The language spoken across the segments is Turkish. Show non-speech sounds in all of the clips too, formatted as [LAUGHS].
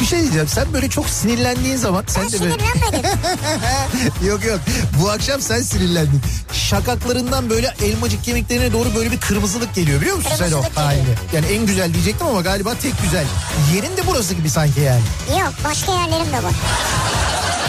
Bir şey diyeceğim sen böyle çok sinirlendiğin zaman sen Ben de böyle... [LAUGHS] yok yok bu akşam sen sinirlendin. Şakaklarından böyle elmacık kemiklerine doğru böyle bir kırmızılık geliyor biliyor musun sen o Kırmızılık halini? Yani en güzel diyecektim ama galiba tek güzel. Yerin de burası gibi sanki yani. Yok başka yerlerim de var.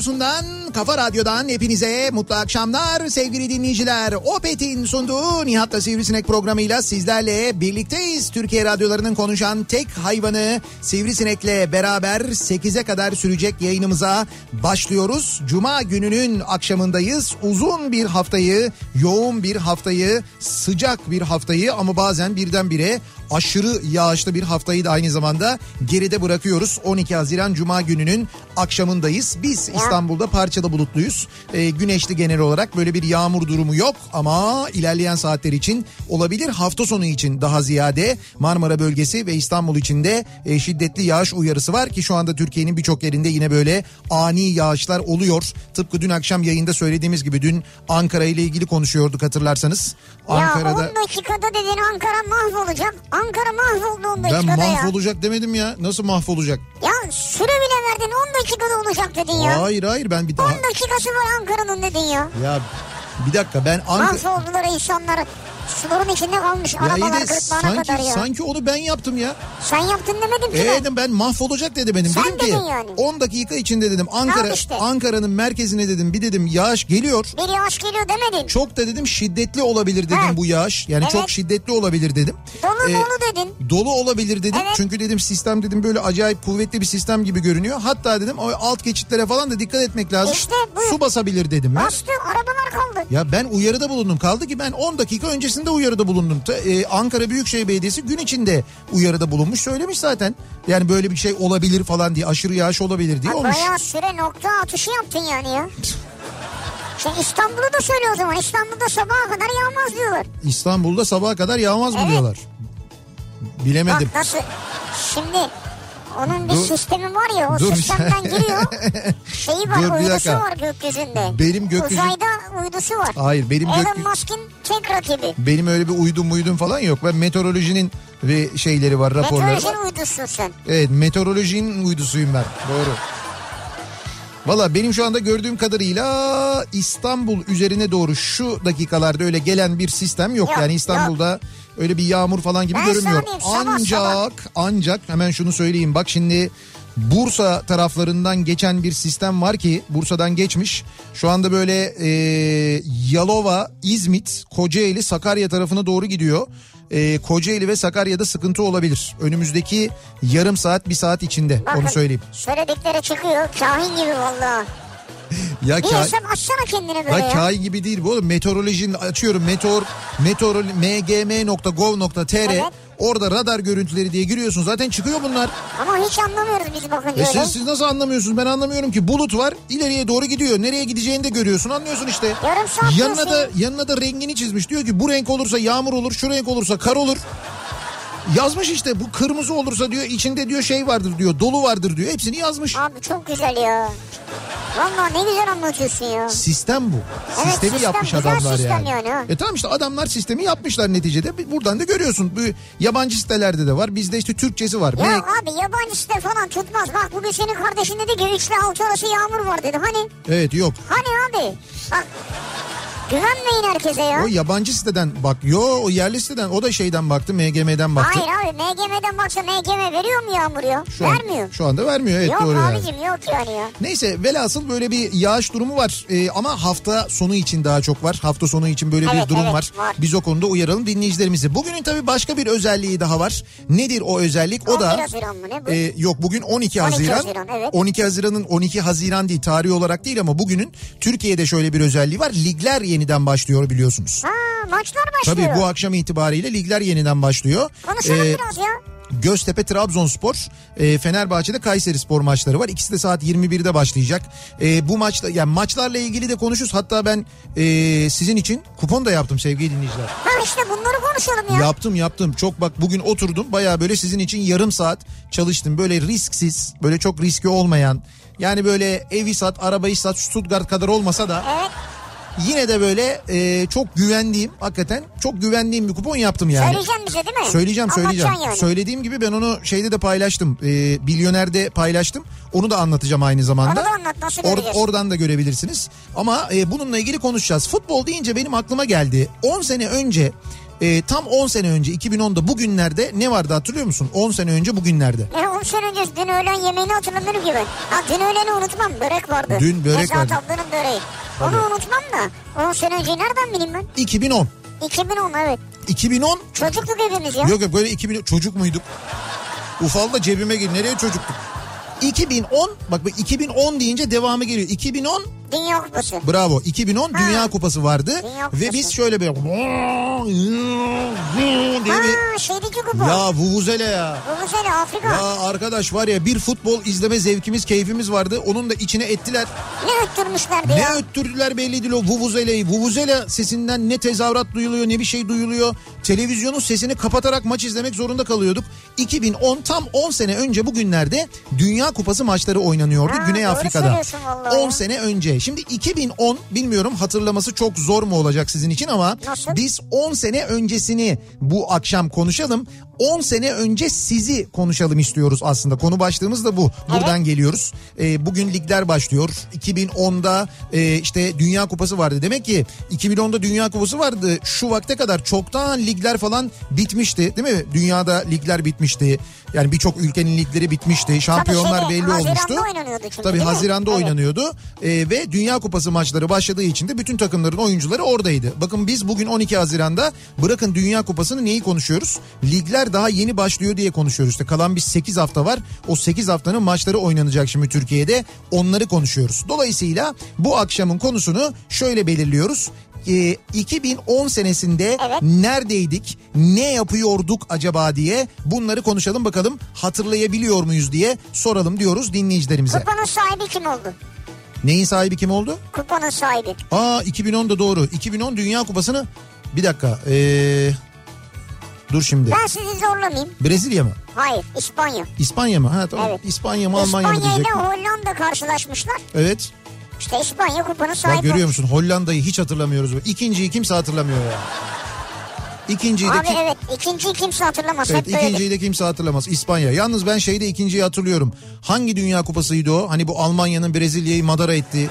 radyosundan, kafa radyodan hepinize mutlu akşamlar sevgili dinleyiciler. Opet'in sunduğu Nihat'la Sivrisinek programıyla sizlerle birlikteyiz. Türkiye radyolarının konuşan tek hayvanı Sivrisinek'le beraber 8'e kadar sürecek yayınımıza başlıyoruz. Cuma gününün akşamındayız. Uzun bir haftayı, yoğun bir haftayı, sıcak bir haftayı ama bazen birdenbire aşırı yağışlı bir haftayı da aynı zamanda geride bırakıyoruz. 12 Haziran Cuma gününün akşamındayız. Biz İstanbul'da parçalı bulutluyuz. Ee, güneşli genel olarak böyle bir yağmur durumu yok ama ilerleyen saatler için olabilir. Hafta sonu için daha ziyade Marmara bölgesi ve İstanbul için de e, şiddetli yağış uyarısı var ki şu anda Türkiye'nin birçok yerinde yine böyle ani yağışlar oluyor. Tıpkı dün akşam yayında söylediğimiz gibi dün Ankara ile ilgili konuşuyorduk hatırlarsanız. Ankara'da Ya 10 dakikada dedin Ankara mahvolacak. Ankara mahvoldu 10 ben dakikada ya. mahvolacak demedim ya. Nasıl mahvolacak? Ya süre bile verdin 10 dakikada olacak dedin ya. Hayır hayır ben bir 10 daha... dakikası var Ankara'nın dedin ya. Ya bir dakika ben Ankara... Mahvoldular insanlar. Suların içinde kalmış Ya iyi arabalar de sanki, kadar ya. sanki onu ben yaptım ya. Sen yaptın demedim ki Ee ben. dedim ben mahvolacak dedi benim. Sen dedim ki yani. 10 dakika içinde dedim Ankara işte. Ankara'nın merkezine dedim bir dedim yağış geliyor. Bir yağış geliyor demedin. Çok da dedim şiddetli olabilir dedim Ha. bu yağış. Yani Evet. çok şiddetli olabilir dedim. Dolu Ee, dolu dedin. Dolu olabilir dedim. Evet. Çünkü dedim sistem dedim böyle acayip kuvvetli bir sistem gibi görünüyor. Hatta dedim o alt geçitlere falan da dikkat etmek lazım. İşte bu. Su basabilir dedim. Bastı arabalar kaldı. Ya ben uyarıda bulundum. Kaldı ki ben 10 dakika öncesinde uyarıda bulundum. Ta- e, Ankara Büyükşehir Belediyesi gün içinde uyarıda bulunmuş. Söylemiş zaten. Yani böyle bir şey olabilir falan diye. Aşırı yağış olabilir diye Ha, olmuş. bayağı süre nokta atışı yaptın yani ya. [LAUGHS] Şimdi İstanbul'u da söyle o zaman. İstanbul'da sabaha kadar yağmaz diyorlar. İstanbul'da sabaha kadar yağmaz mı Evet. diyorlar? Bilemedim. Bak nasıl. Şimdi onun bir Dur. sistemi var ya o Dur sistemden giriyor. [LAUGHS] Şeyi var Dur, uydusu dakika. var gökyüzünde. Benim gökyüzü- Uzayda uydusu var. Hayır benim Elon gökyüzü... Musk'ın tek rakibi. Benim öyle bir uydum muydum falan yok. Ben meteorolojinin ve şeyleri var raporları var. Meteorolojinin uydusun sen. Evet meteorolojinin uydusuyum ben. Doğru. Valla benim şu anda gördüğüm kadarıyla İstanbul üzerine doğru şu dakikalarda öyle gelen bir sistem yok. Yok, yani İstanbul'da öyle bir yağmur falan gibi Ben görünmüyor. diyeyim, sabah ancak ancak hemen şunu söyleyeyim bak şimdi Bursa taraflarından geçen bir sistem var ki Bursa'dan geçmiş. Şu anda böyle e, Yalova, İzmit, Kocaeli, Sakarya tarafına doğru gidiyor. E, Kocaeli ve Sakarya'da sıkıntı olabilir. Önümüzdeki yarım saat bir saat içinde Bakın, onu söyleyeyim. Söyledikleri çıkıyor. Kahin gibi valla. Ya Bir ka- hesap açsana kendine böyle Ya kahi gibi değil bu oğlum. Meteorolojinin açıyorum meteor meteor mgm.gov.tr Evet. orada radar görüntüleri diye giriyorsun. Zaten çıkıyor bunlar. Ama hiç anlamıyoruz biz bakınca E öyle. siz, siz nasıl anlamıyorsunuz? Ben anlamıyorum ki. Bulut var. ileriye doğru gidiyor. Nereye gideceğini de görüyorsun. Anlıyorsun işte. Yarım saat Yanına da yanına da rengini çizmiş. Diyor ki bu renk olursa yağmur olur, şu renk olursa kar olur. Yazmış işte bu kırmızı olursa diyor içinde diyor şey vardır diyor dolu vardır diyor hepsini yazmış. Abi çok güzel ya. Valla ne güzel anlatıyorsun ya. Sistem bu. Evet, Sistemi sistem, yapmış adamlar sistem yani. yani. E tamam işte adamlar sistemi yapmışlar neticede. Buradan da görüyorsun. Bu yabancı sitelerde de var. Bizde işte Türkçesi var. Ya Me- abi yabancı site falan tutmaz. Bak bugün senin kardeşin dedi ki 3 ile 6 arası yağmur var dedi. Hani? Evet yok. Hani abi? Bak güvenmeyin herkese ya. O yabancı siteden bak. Yo o yerli siteden o da şeyden baktı. MGM'den baktı. Hayır abi MGM'den baksa MGM veriyor mu yağmur ya? Şu an- Vermiyor. Şu anda vermiyor evet yok doğru yani. abicim yok yani ya. Neyse velhasıl böyle bir yağış durumu var Ee, ama hafta sonu için daha çok var. Hafta sonu için böyle Evet, bir durum evet, var. var. Biz o konuda uyaralım dinleyicilerimizi. Bugünün tabii başka bir özelliği daha var. Nedir o özellik? O 11 da Haziran mı ne bu? e, yok bugün 12 12 Haziran. Haziran, evet. 12 Haziran'ın 12 Haziran değil tarih olarak değil ama bugünün Türkiye'de şöyle bir özelliği var. Ligler yeniden başlıyor biliyorsunuz. Ha maçlar başlıyor. Tabii bu akşam itibariyle ligler yeniden başlıyor. Konuşalım Ee, biraz ya. Göztepe Trabzonspor, e, Fenerbahçe'de Kayseri Spor maçları var. İkisi de saat 21'de başlayacak. E, bu maçta yani maçlarla ilgili de konuşuruz. Hatta ben e, sizin için kupon da yaptım sevgili dinleyiciler. Ha işte bunları konuşalım ya. Yaptım yaptım. Çok bak bugün oturdum. Baya böyle sizin için yarım saat çalıştım. Böyle risksiz, böyle çok riski olmayan. Yani böyle evi sat, arabayı sat, Stuttgart kadar olmasa da Evet yine de böyle e, çok güvendiğim, hakikaten çok güvendiğim bir kupon yaptım yani. söyleyeceğim bize değil mi? Söyleyeceğim söyleyeceğim. Yani. Söylediğim gibi ben onu şeyde de paylaştım. E, Bilyonerde paylaştım. Onu da anlatacağım aynı zamanda. Onu da anlat, nasıl Or- oradan da görebilirsiniz. Ama e, bununla ilgili konuşacağız. Futbol deyince benim aklıma geldi. 10 sene önce e, tam 10 sene önce 2010'da bugünlerde ne vardı hatırlıyor musun? 10 sene önce bugünlerde. Ne 10 sene önce dün öğlen yemeğini hatırlamıyorum ki ben. Ha dün öğleni unutmam börek vardı. Dün börek Nezahat vardı. ablanın böreği. Onu unutmam da 10 sene önce nereden bileyim ben? 2010. 2010 evet. 2010 Çocuktuk hepimiz ya. Yok yok böyle 2000 çocuk muyduk? Ufal da cebime gir. Nereye çocuktuk? 2010 bak bak 2010 deyince devamı geliyor. 2010 Dünya Kupası. Bravo. 2010 Ha. Dünya Kupası vardı Dünya Kupası. ve biz şöyle bir diye bir Ha şeydeki kupa. ya vuvuzele ya. Sene Afrika. Ya arkadaş var ya bir futbol izleme zevkimiz, keyfimiz vardı. Onun da içine ettiler. Ne öttürmüşlerdi Ne ya. öttürdüler belli değil o vuvuzeleyi. Vuvuzela sesinden ne tezahürat duyuluyor ne bir şey duyuluyor. Televizyonun sesini kapatarak maç izlemek zorunda kalıyorduk. 2010 tam 10 sene önce bugünlerde Dünya Kupası maçları oynanıyordu Ha, Güney Afrika'da. söylüyorsun vallahi 10 ya. sene önce. Şimdi 2010 bilmiyorum hatırlaması çok zor mu olacak sizin için ama Nasıl? biz 10 sene öncesini bu akşam konuşalım. 10 sene önce sizi konuşalım istiyoruz aslında. Konu başlığımız da bu. Buradan geliyoruz. Ee, bugün ligler başlıyor. 2010'da e, işte Dünya Kupası vardı. Demek ki 2010'da Dünya Kupası vardı. Şu vakte kadar çoktan ligler falan bitmişti değil mi? Dünyada ligler bitmişti. Yani birçok ülkenin ligleri bitmişti. Şampiyonlar şeyde, belli Haziran'da olmuştu. oynanıyordu çünkü, Tabii? Haziran'da Evet. oynanıyordu. Ee, ve Dünya Kupası maçları başladığı için de bütün takımların oyuncuları oradaydı. Bakın biz bugün 12 Haziran'da bırakın Dünya Kupası'nı neyi konuşuyoruz? Ligler daha yeni başlıyor diye konuşuyoruz. İşte kalan bir 8 hafta var. O 8 haftanın maçları oynanacak şimdi Türkiye'de. Onları konuşuyoruz. Dolayısıyla bu akşamın konusunu şöyle belirliyoruz. Ee, 2010 senesinde Evet. neredeydik, ne yapıyorduk acaba diye bunları konuşalım bakalım hatırlayabiliyor muyuz diye soralım diyoruz dinleyicilerimize. Kupanın sahibi kim oldu? Neyin sahibi kim oldu? Kupanın sahibi. Aa 2010'da doğru. 2010 Dünya Kupası'nı bir dakika. Ee, dur şimdi. Ben sizi zorlamayayım. Brezilya mı? Hayır İspanya. İspanya mı? Ha tamam. Evet. İspanya mı Almanya mı İspanya ile diyecek. Hollanda karşılaşmışlar. Evet. İşte İspanya kupanın sahibi. görüyor olmuş. musun? Hollanda'yı hiç hatırlamıyoruz. İkinciyi kimse hatırlamıyor ya. İkinciyi de Abi kim... evet ikinciyi kimse hatırlamaz. Evet Hep böyledir. ikinciyi de kimse hatırlamaz. İspanya. Yalnız ben şeyde ikinciyi hatırlıyorum. Hangi Dünya Kupası'ydı o? Hani bu Almanya'nın Brezilya'yı madara etti.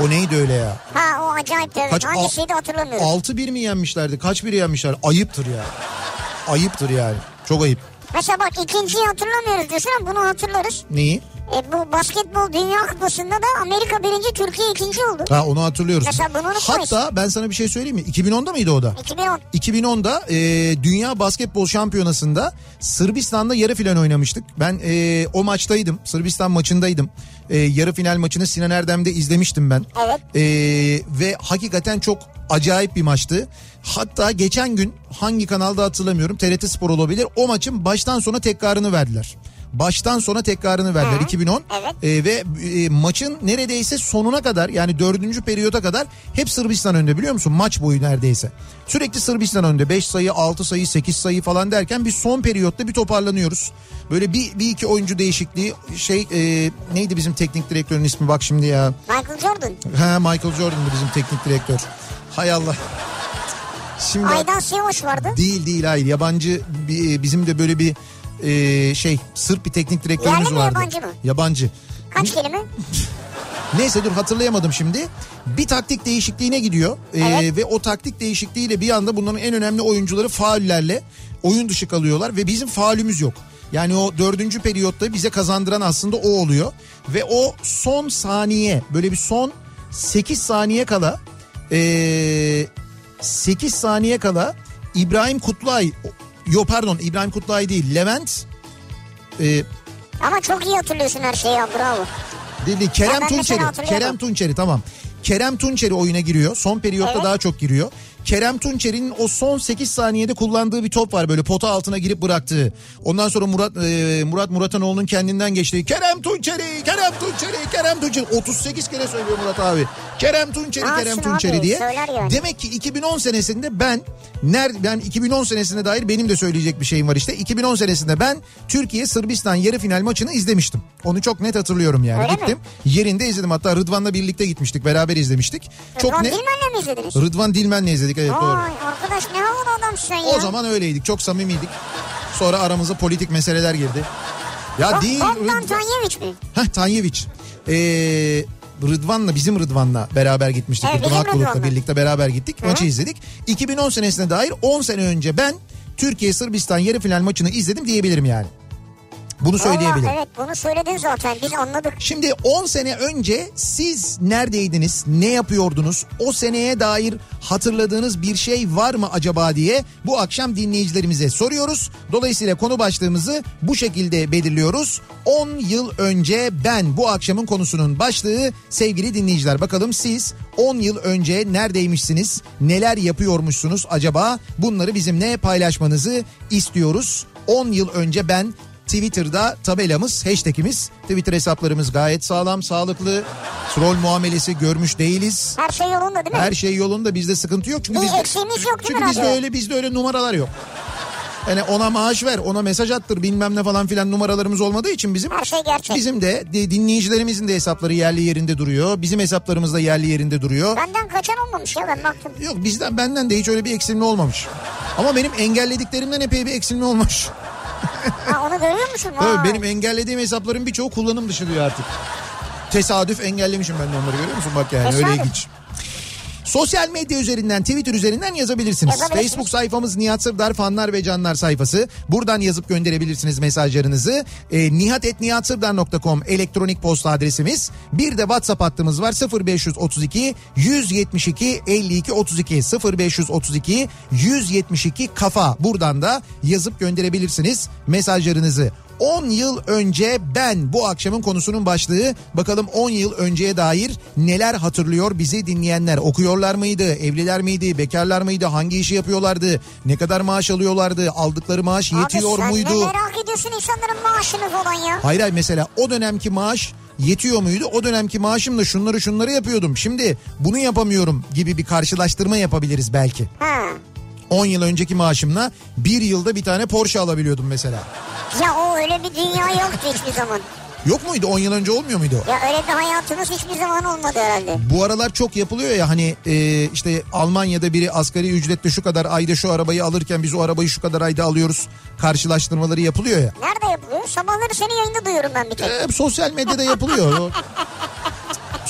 O neydi öyle ya? Ha o acayip evet. Kaç- Hangisiydi hatırlamıyorum. 6-1 mi yenmişlerdi? Kaç bir yenmişler? Ayıptır ya. Ayıptır yani. Çok ayıp. Mesela bak ikinciyi hatırlamıyoruz diyorsun ama bunu hatırlarız. Neyi? E, bu basketbol dünya kupasında da Amerika birinci Türkiye ikinci oldu. Ha onu hatırlıyoruz. Mesela bunu unutmayız. Hatta ben sana bir şey söyleyeyim mi? 2010'da mıydı o da? 2010. 2010'da e, Dünya Basketbol Şampiyonası'nda Sırbistan'da yarı final oynamıştık. Ben e, o maçtaydım. Sırbistan maçındaydım. E, yarı final maçını Sinan Erdem'de izlemiştim ben. Evet. E, ve hakikaten çok acayip bir maçtı. Hatta geçen gün hangi kanalda hatırlamıyorum TRT Spor olabilir. O maçın baştan sona tekrarını verdiler. Baştan sona tekrarını verdiler Hı. 2010. Evet. E, ve e, maçın neredeyse sonuna kadar yani dördüncü periyoda kadar hep Sırbistan önde biliyor musun? Maç boyu neredeyse. Sürekli Sırbistan önde 5 sayı 6 sayı 8 sayı falan derken biz son periyotta bir toparlanıyoruz. Böyle bir, bir iki oyuncu değişikliği şey e, neydi bizim teknik direktörün ismi bak şimdi ya. Michael Jordan. Ha Michael Jordan'dı bizim teknik direktör. Hay Allah. Şimdi Aydan Siyoş vardı. değil değil hayır yabancı bir, bizim de böyle bir e, şey Sırp bir teknik direktörümüz Yerli mi, vardı. yabancı mı? Yabancı. Kaç kelime? Neyse dur hatırlayamadım şimdi. Bir taktik değişikliğine gidiyor. Ee, Evet. ve o taktik değişikliğiyle bir anda bunların en önemli oyuncuları faullerle oyun dışı kalıyorlar ve bizim faulümüz yok. Yani o dördüncü periyotta bize kazandıran aslında o oluyor. Ve o son saniye böyle bir son 8 saniye kala ee, 8 saniye kala İbrahim Kutlay Yo pardon İbrahim Kutlay değil Levent ee, Ama çok iyi hatırlıyorsun her şeyi ya bravo. Dedi Kerem Tunçeri. Kerem Tunçeri tamam. Kerem Tunçeri oyuna giriyor. Son periyotta Evet. daha çok giriyor. Kerem Tunçeri'nin o son 8 saniyede kullandığı bir top var böyle pota altına girip bıraktığı. Ondan sonra Murat e, Murat Muratanoğlu'nun kendinden geçtiği Kerem Tunçeri, Kerem Tunçeri, Kerem Tunçeri 38 kere söylüyor Murat abi. Kerem Tunçeri, Ne Kerem Tunçeri diye. yani. Demek ki 2010 senesinde ben ner ben 2010 senesine dair benim de söyleyecek bir şeyim var işte. 2010 senesinde ben Türkiye Sırbistan yarı final maçını izlemiştim. Onu çok net hatırlıyorum yani. Öyle mi? Gittim. Yerinde izledim hatta Rıdvan'la birlikte gitmiştik. Beraber izlemiştik. Çok Rıdvan ne Dilmen'le mi izlediniz? Rıdvan Dilmen'le izledik evet doğru. Vay arkadaş ne havalı adamsın ya. O zaman öyleydik. Çok samimiydik. Sonra aramıza politik meseleler girdi. Ya Bak, değil. Rıdvan- Tanyeviç mi? Heh Tanyeviç. Ee, Rıdvan'la bizim Rıdvan'la beraber gitmiştik. Evet, Rıdvan Rıdvan'la. birlikte beraber gittik. Maçı izledik. 2010 senesine dair 10 sene önce ben Türkiye Sırbistan yarı final maçını izledim diyebilirim yani. Bunu söyleyebilirim. Vallahi evet bunu söyledin zaten biz anladık. Şimdi 10 sene önce siz neredeydiniz? Ne yapıyordunuz? O seneye dair hatırladığınız bir şey var mı acaba diye bu akşam dinleyicilerimize soruyoruz. Dolayısıyla konu başlığımızı bu şekilde belirliyoruz. 10 yıl önce ben bu akşamın konusunun başlığı sevgili dinleyiciler. Bakalım siz 10 yıl önce neredeymişsiniz? Neler yapıyormuşsunuz acaba? Bunları bizimle paylaşmanızı istiyoruz. 10 yıl önce ben Twitter'da tabelamız, hashtagimiz, Twitter hesaplarımız gayet sağlam, sağlıklı. Troll muamelesi görmüş değiliz. Her şey yolunda değil mi? Her şey yolunda bizde sıkıntı yok. Çünkü Bir bizde, eksiğimiz yok değil çünkü mi bizde radyo? öyle bizde öyle numaralar yok. Yani ona maaş ver, ona mesaj attır bilmem ne falan filan numaralarımız olmadığı için bizim Her şey gerçek. bizim de de- dinleyicilerimizin de hesapları yerli yerinde duruyor. Bizim hesaplarımız da yerli yerinde duruyor. Benden kaçan olmamış ya ben baktım. Yok bizden benden de hiç öyle bir eksilme olmamış. Ama benim engellediklerimden epey bir eksilme olmuş. Ha onu görüyor musun? Vay. benim engellediğim hesapların birçoğu kullanım dışı diyor artık. Tesadüf engellemişim ben de onları görüyor musun bak yani öyle Tesadüf. ilginç. Sosyal medya üzerinden Twitter üzerinden yazabilirsiniz. Yazabilirsiniz. Facebook sayfamız Nihat Sırdar fanlar ve canlar sayfası. Buradan yazıp gönderebilirsiniz mesajlarınızı. E, nihatetnihatsırdar.com elektronik posta adresimiz. Bir de WhatsApp hattımız var 0532 172 52 32 0532 172 kafa. Buradan da yazıp gönderebilirsiniz mesajlarınızı. 10 yıl önce ben bu akşamın konusunun başlığı bakalım 10 yıl önceye dair neler hatırlıyor bizi dinleyenler? Okuyorlar mıydı? Evliler miydi? Bekarlar mıydı? Hangi işi yapıyorlardı? Ne kadar maaş alıyorlardı? Aldıkları maaş yetiyor Abi sen muydu? ne merak ediyorsun insanların maaşını falan ya. hayır hayır. Mesela o dönemki maaş yetiyor muydu? O dönemki maaşımla şunları şunları yapıyordum. Şimdi bunu yapamıyorum gibi bir karşılaştırma yapabiliriz belki. Ha. 10 yıl önceki maaşımla bir yılda bir tane Porsche alabiliyordum mesela Ya o öyle bir dünya yoktu hiçbir zaman. yok muydu 10 yıl önce olmuyor muydu? Ya öyle bir hayatımız hiçbir zaman olmadı herhalde. Bu aralar çok yapılıyor ya hani e, işte Almanya'da biri asgari ücretle şu kadar ayda şu arabayı alırken biz o arabayı şu kadar ayda alıyoruz karşılaştırmaları yapılıyor ya. Nerede yapılıyor? Sabahları seni yayında duyuyorum ben bir tek. E, sosyal medyada yapılıyor. [LAUGHS]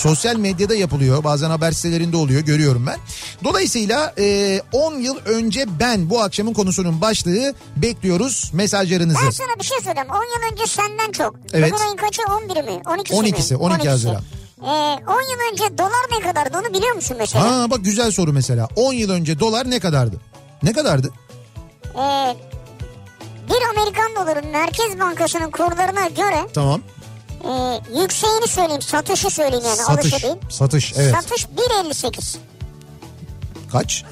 Sosyal medyada yapılıyor. Bazen haber sitelerinde oluyor. Görüyorum ben. Dolayısıyla e, 10 yıl önce ben bu akşamın konusunun başlığı bekliyoruz mesajlarınızı. Ben sana bir şey söyleyeyim. 10 yıl önce senden çok. Evet. Bugün ayın kaçı? 11 mi? 12'si, 12'si, mi? 12 Haziran. Ee, 10 yıl önce dolar ne kadardı onu biliyor musun mesela? Ha bak güzel soru mesela. 10 yıl önce dolar ne kadardı? Ne kadardı? Ee, bir Amerikan doların Merkez Bankası'nın kurlarına göre Tamam. E, yükseğini söyleyeyim, satışı söyleyeyim yani Satış. alışı değil. Satış evet. Satış 1.58. Kaç?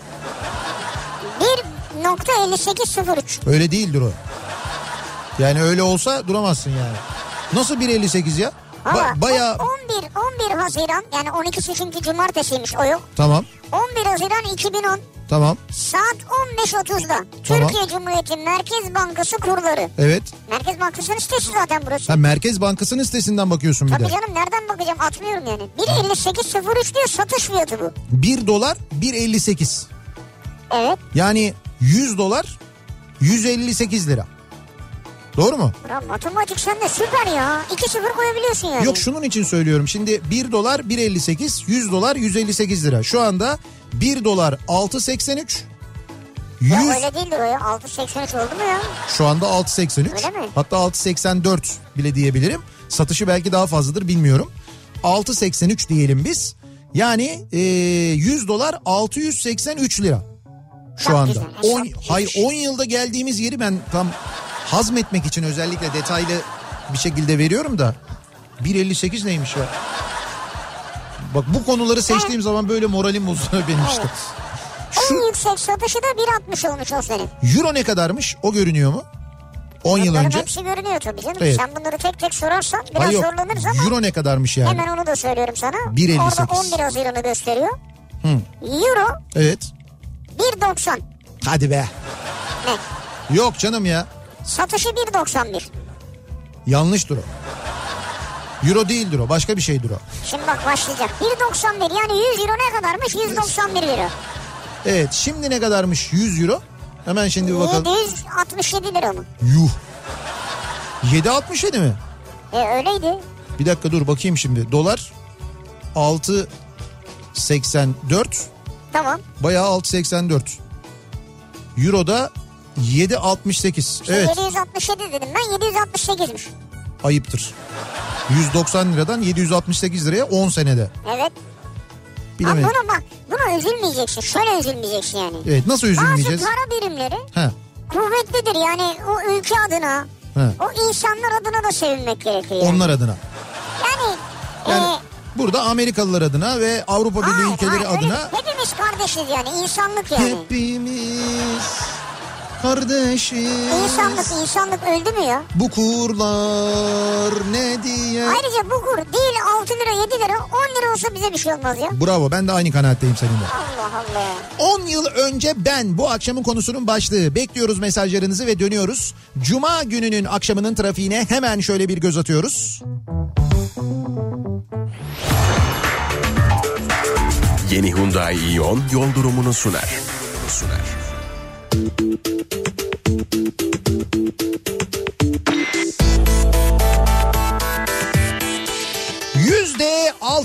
1.5803. Öyle değildir o. Yani öyle olsa duramazsın yani. Nasıl 1.58 ya? Ba- bayağı 11, 11 Haziran yani 12'si çünkü cumartesiymiş o yok. tamam 11 Haziran 2010 tamam saat 15.30'da Tamam. Türkiye Cumhuriyeti Merkez Bankası kurları. evet. Merkez Bankası'nın sitesi zaten burası. Ha, Merkez Bankası'nın sitesinden bakıyorsun bir Tabii de. canım nereden bakacağım atmıyorum yani. 1.58.03 diyor satış fiyatı bu. 1 dolar 1.58. Evet. Yani 100 dolar 158 lira. Doğru mu? Ulan matematik sende süper ya. 2-0 koyabiliyorsun yani. Yok şunun için söylüyorum. Şimdi 1 dolar 1.58, 100 dolar 158 lira. Şu anda 1 dolar 6.83. 100 Ya öyle değildir o ya. 6.83 oldu mu ya? şu anda 6.83. Öyle mi? Hatta 6.84 bile diyebilirim. Satışı belki daha fazladır bilmiyorum. 6.83 diyelim biz. Yani e, 100 dolar 683 lira. Şu Çok anda. güzel, hesap 10 hayır 10 yılda geldiğimiz yeri ben tam hazmetmek için özellikle detaylı bir şekilde veriyorum da 1.58 neymiş ya? Bak bu konuları seçtiğim zaman böyle moralim bozuluyor benim işte. Şu En yüksek satışı da 1.60 olmuş o senin. euro ne kadarmış? O görünüyor mu? 10 yıl önce. hepsi görünüyor tabii canım. Evet. Sen bunları tek tek sorarsan biraz Hayır zorlanırız ama Euro ne kadarmış yani? hemen onu da söylüyorum sana. 1.58. Orada 11 Haziran'ı gösteriyor. Hı. Euro Evet. 1.90. Hadi be. Ne? Yok canım ya. Satışı 1.91. Yanlıştır o. Euro değildir o. Başka bir şeydir o. Şimdi bak başlayacak. 1.91 yani 100 euro ne kadarmış? 191 lira. Evet şimdi ne kadarmış 100 euro? Hemen şimdi bir bakalım. 767 lira mı? Yuh. 7.67 mi? E öyleydi. Bir dakika dur bakayım şimdi. Dolar 6.84. Tamam. Bayağı 6.84. Euro da 7.68. Evet 767 dedim ben 768'miş. Ayıptır. 190 liradan 768 liraya 10 senede. Evet. Ama Bilemedim. buna bak buna üzülmeyeceksin. Şöyle üzülmeyeceksin yani. Evet nasıl Bazı üzülmeyeceğiz? para birimleri He. kuvvetlidir yani o ülke adına. He. O insanlar adına da sevinmek gerekiyor. Yani, Onlar adına. yani, Yani e, burada Amerikalılar adına ve Avrupa Birliği hayır, ülkeleri hayır, öyle- adına hepimiz kardeşiz yani insanlık yani. hepimiz kardeşiz. İnsanlık insanlık öldü mü ya? Bu kurlar ne diye. Ayrıca bu kur değil 6 lira 7 lira 10 lira olsa bize bir şey olmaz ya. Bravo ben de aynı kanaatteyim seninle. Allah Allah. 10 yıl önce ben bu akşamın konusunun başlığı. Bekliyoruz mesajlarınızı ve dönüyoruz. Cuma gününün akşamının trafiğine hemen şöyle bir göz atıyoruz. Yeni Hyundai Ion yol durumunu sunar. Sunar. Thank you.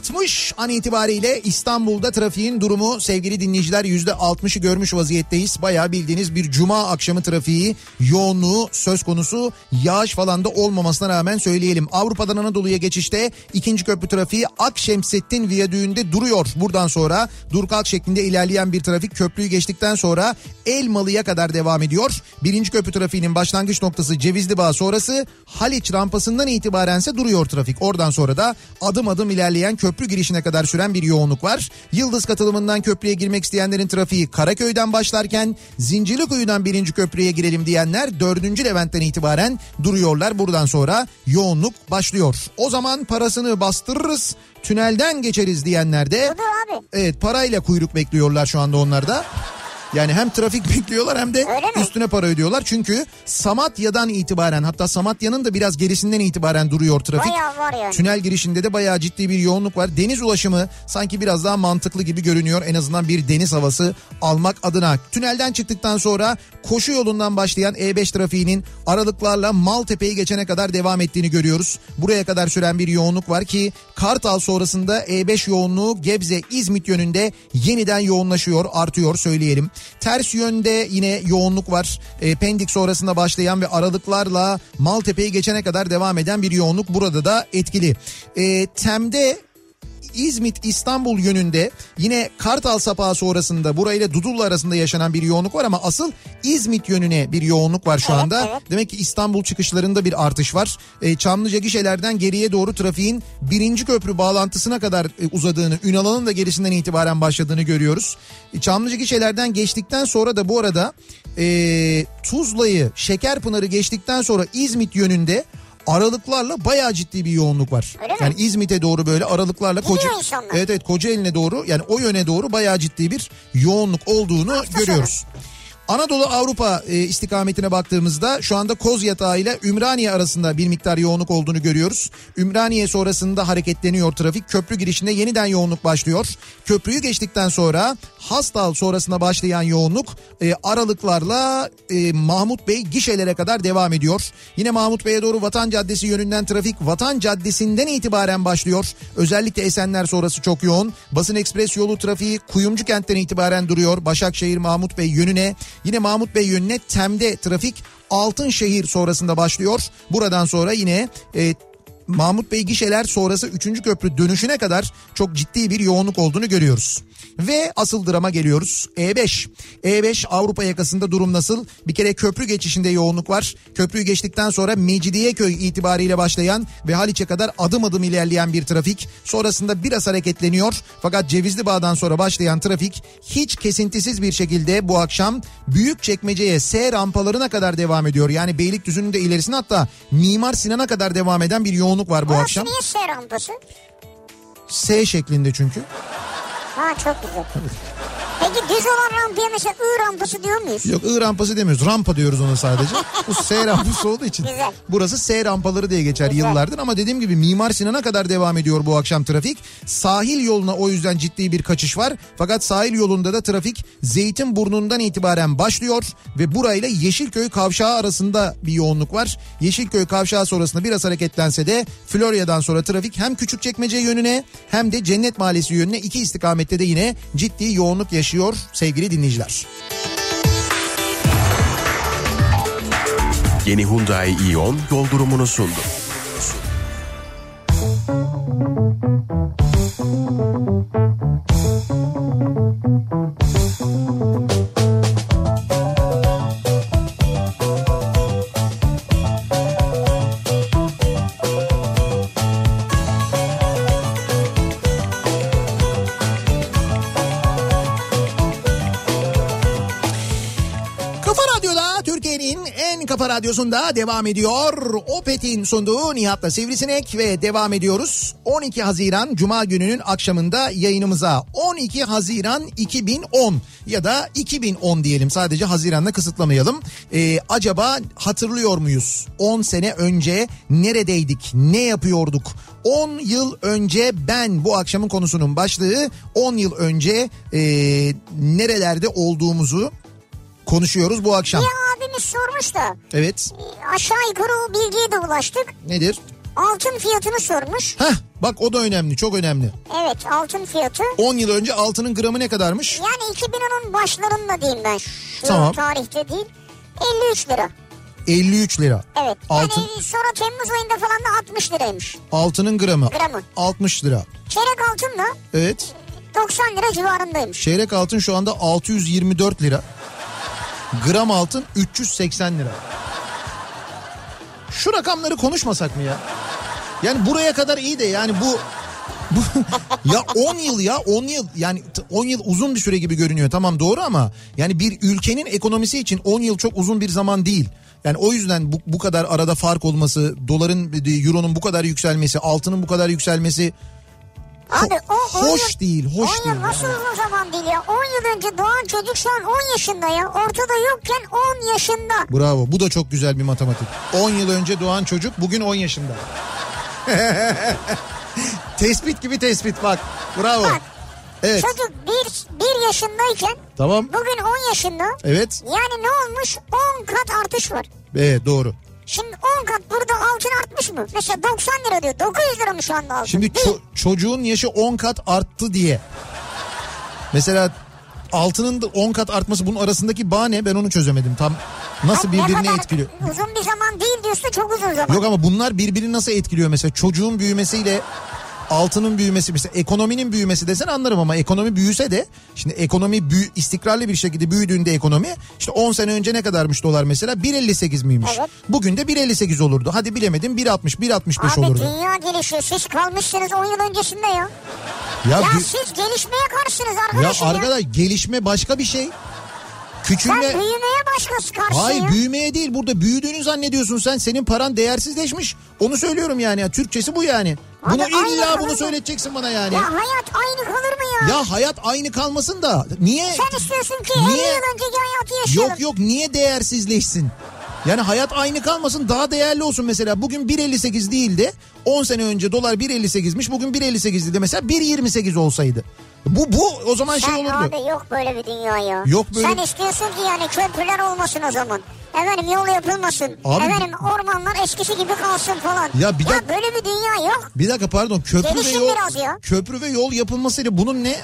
60 an itibariyle İstanbul'da trafiğin durumu sevgili dinleyiciler yüzde 60'ı görmüş vaziyetteyiz. Bayağı bildiğiniz bir cuma akşamı trafiği yoğunluğu söz konusu yağış falan da olmamasına rağmen söyleyelim. Avrupa'dan Anadolu'ya geçişte ikinci köprü trafiği Akşemsettin Viyadüğü'nde duruyor. Buradan sonra dur kalk şeklinde ilerleyen bir trafik köprüyü geçtikten sonra Elmalı'ya kadar devam ediyor. Birinci köprü trafiğinin başlangıç noktası Cevizli Bağ sonrası Haliç rampasından itibarense duruyor trafik. Oradan sonra da adım adım ilerleyen köprü girişine kadar süren bir yoğunluk var. Yıldız katılımından köprüye girmek isteyenlerin trafiği Karaköy'den başlarken Zincirlikuyu'dan birinci köprüye girelim diyenler dördüncü Levent'ten itibaren duruyorlar. Buradan sonra yoğunluk başlıyor. O zaman parasını bastırırız tünelden geçeriz diyenler de evet parayla kuyruk bekliyorlar şu anda onlar da. Yani hem trafik [LAUGHS] bekliyorlar hem de üstüne para ödüyorlar. Çünkü Samatya'dan itibaren hatta Samatya'nın da biraz gerisinden itibaren duruyor trafik. Bayağı var yani. Tünel girişinde de bayağı ciddi bir yoğunluk var. Deniz ulaşımı sanki biraz daha mantıklı gibi görünüyor. En azından bir deniz havası almak adına. Tünelden çıktıktan sonra koşu yolundan başlayan E5 trafiğinin aralıklarla Maltepe'yi geçene kadar devam ettiğini görüyoruz. Buraya kadar süren bir yoğunluk var ki Kartal sonrasında E5 yoğunluğu Gebze İzmit yönünde yeniden yoğunlaşıyor, artıyor söyleyelim. Ters yönde yine yoğunluk var. E, Pendik sonrasında başlayan ve aralıklarla Maltepe'yi geçene kadar devam eden bir yoğunluk burada da etkili. E, Tem'de İzmit İstanbul yönünde yine Kartal Sapağı sonrasında burayla Dudullu arasında yaşanan bir yoğunluk var ama asıl İzmit yönüne bir yoğunluk var şu Evet, anda. evet. Demek ki İstanbul çıkışlarında bir artış var. E, Çamlıca gişelerden geriye doğru trafiğin birinci köprü bağlantısına kadar e, uzadığını, Ünalan'ın da gerisinden itibaren başladığını görüyoruz. E, Çamlıca gişelerden geçtikten sonra da bu arada e, Tuzla'yı, Şekerpınar'ı geçtikten sonra İzmit yönünde aralıklarla bayağı ciddi bir yoğunluk var. Öyle mi? yani İzmit'e doğru böyle aralıklarla Gidiyor Koca insanlar. Evet evet Kocaeli'ne doğru yani o yöne doğru bayağı ciddi bir yoğunluk olduğunu Hafta görüyoruz. Anadolu Avrupa e, istikametine baktığımızda şu anda Kozyatağı ile Ümraniye arasında bir miktar yoğunluk olduğunu görüyoruz. Ümraniye sonrasında hareketleniyor trafik. Köprü girişinde yeniden yoğunluk başlıyor. Köprüyü geçtikten sonra Hastal sonrasında başlayan yoğunluk e, aralıklarla e, Mahmut Bey gişelere kadar devam ediyor. Yine Mahmut Bey'e doğru Vatan Caddesi yönünden trafik Vatan Caddesi'nden itibaren başlıyor. Özellikle Esenler sonrası çok yoğun. Basın Ekspres yolu trafiği Kuyumcu kentten itibaren duruyor. Başakşehir Mahmut Bey yönüne. Yine Mahmut Bey yönüne Tem'de trafik Altınşehir sonrasında başlıyor. Buradan sonra yine e, Mahmut Bey gişeler sonrası 3. köprü dönüşüne kadar çok ciddi bir yoğunluk olduğunu görüyoruz. Ve asıl drama geliyoruz. E5. E5 Avrupa yakasında durum nasıl? Bir kere köprü geçişinde yoğunluk var. Köprüyü geçtikten sonra Mecidiyeköy itibariyle başlayan ve Haliç'e kadar adım adım ilerleyen bir trafik. Sonrasında biraz hareketleniyor. Fakat Cevizli Bağ'dan sonra başlayan trafik hiç kesintisiz bir şekilde bu akşam Büyükçekmece'ye S rampalarına kadar devam ediyor. Yani Beylikdüzü'nün de ilerisine hatta Mimar Sinan'a kadar devam eden bir yoğunluk var bu Burası akşam. niye S rampası? S şeklinde çünkü. Ha çok güzel. Peki düz olan rampaya mesela I rampası diyor muyuz? Yok I rampası demiyoruz. Rampa diyoruz ona sadece. Bu S [LAUGHS] rampası olduğu için. Güzel. Burası S rampaları diye geçer Güzel. yıllardır ama dediğim gibi Mimar Sinan'a kadar devam ediyor bu akşam trafik. Sahil yoluna o yüzden ciddi bir kaçış var. Fakat sahil yolunda da trafik Zeytinburnu'ndan itibaren başlıyor ve burayla Yeşilköy kavşağı arasında bir yoğunluk var. Yeşilköy kavşağı sonrasında biraz hareketlense de Florya'dan sonra trafik hem Küçükçekmece yönüne hem de Cennet Mahallesi yönüne iki istikamette de yine ciddi yoğunluk yaşıyor sevgili dinleyiciler. Yeni Hyundai Ion yol durumunu sundu. Kafa radyosunda devam ediyor. Opet'in sunduğu Nihat'la Sivrisinek ve devam ediyoruz. 12 Haziran Cuma gününün akşamında yayınımıza 12 Haziran 2010 ya da 2010 diyelim sadece Haziran'la kısıtlamayalım. Ee, acaba hatırlıyor muyuz? 10 sene önce neredeydik? Ne yapıyorduk? 10 yıl önce ben bu akşamın konusunun başlığı 10 yıl önce e, nerelerde olduğumuzu konuşuyoruz bu akşam. Bir abimiz sormuş da Evet. e, aşağı yukarı o bilgiye de ulaştık. Nedir? Altın fiyatını sormuş. Heh bak o da önemli çok önemli. Evet altın fiyatı. 10 yıl önce altının gramı ne kadarmış? Yani 2010'un başlarında diyeyim ben. Şu Tamam. tarihte değil. 53 lira. 53 lira. Evet. Altın, Yani sonra Temmuz ayında falan da 60 liraymış. altının gramı. Gramı. 60 lira. Çeyrek altın da Evet. 90 lira civarındaymış. Çeyrek altın şu anda 624 lira. Gram altın 380 lira. Şu rakamları konuşmasak mı ya? Yani buraya kadar iyi de yani bu [LAUGHS] ya 10 yıl ya 10 yıl yani t- 10 yıl uzun bir süre gibi görünüyor tamam doğru ama yani bir ülkenin ekonomisi için 10 yıl çok uzun bir zaman değil. Yani o yüzden bu, bu kadar arada fark olması, doların, euronun bu kadar yükselmesi, altının bu kadar yükselmesi Abi o 10 hoş yıl, değil, hoş 10 değil. yıl nasıl uzun zaman değil ya? 10 yıl önce doğan çocuk şu an 10 yaşında ya. Ortada yokken 10 yaşında. Bravo bu da çok güzel bir matematik. 10 yıl önce doğan çocuk bugün 10 yaşında. [LAUGHS] tespit gibi tespit bak. Bravo. Bak. Evet Çocuk 1, 1 yaşındayken tamam bugün 10 yaşında. evet Yani ne olmuş? 10 kat artış var. evet doğru. Şimdi 10 kat burada altın artmış mı? Mesela 90 lira diyor. 900 lira mı şu anda altın? Şimdi ço- çocuğun yaşı 10 kat arttı diye. Mesela altının da 10 kat artması bunun arasındaki bağ ne ben onu çözemedim. Tam nasıl ne birbirini kadar etkiliyor. Uzun bir zaman değil diyorsun çok uzun zaman. Yok ama bunlar birbirini nasıl etkiliyor mesela çocuğun büyümesiyle altının büyümesi mesela ekonominin büyümesi desen anlarım ama ekonomi büyüse de şimdi ekonomi büyü, istikrarlı bir şekilde büyüdüğünde ekonomi işte 10 sene önce ne kadarmış dolar mesela 1.58 miymiş? Evet. Bugün de 1.58 olurdu. Hadi bilemedim 1.60 1.65 Abi olurdu. dünya gelişiyor. Siz kalmışsınız 10 yıl öncesinde ya. Ya, Ya gü- siz gelişmeye karşısınız ya arkadaşım ya. arkadaş gelişme başka bir şey. Sen Küçülme büyümeye başkası karşısın Hayır ya. büyümeye değil burada büyüdüğünü zannediyorsun sen. Senin paran değersizleşmiş. Onu söylüyorum yani. Ya, Türkçesi bu yani. Abi Bunu aynı illa bunu söyleteceksin bana yani. Ya Ya, hayat aynı kalır mı ya? hayat aynı kalmasın da niye Sen istiyorsun ki Niye? 50 yıl önceki hayatı yaşayalım. yok yok niye değersizleşsin? Yani hayat aynı kalmasın daha değerli olsun mesela. Bugün 1.58 değil de 10 sene önce dolar 1.58'miş. Bugün 1.58'di de mesela 1.28 olsaydı. Bu bu o zaman şey Sen olurdu. abi yok böyle bir dünya ya. Yok böyle- Sen istiyorsun ki yani köprüler olmasın o zaman. Efendim yol yapılmasın. Abi- Efendim ormanlar eskisi gibi kalsın falan. Ya bir dak- böyle bir dünya yok. Bir dakika pardon köprü ve Gelişim yol biraz ya. köprü ve yol yapılmasıyla bunun ne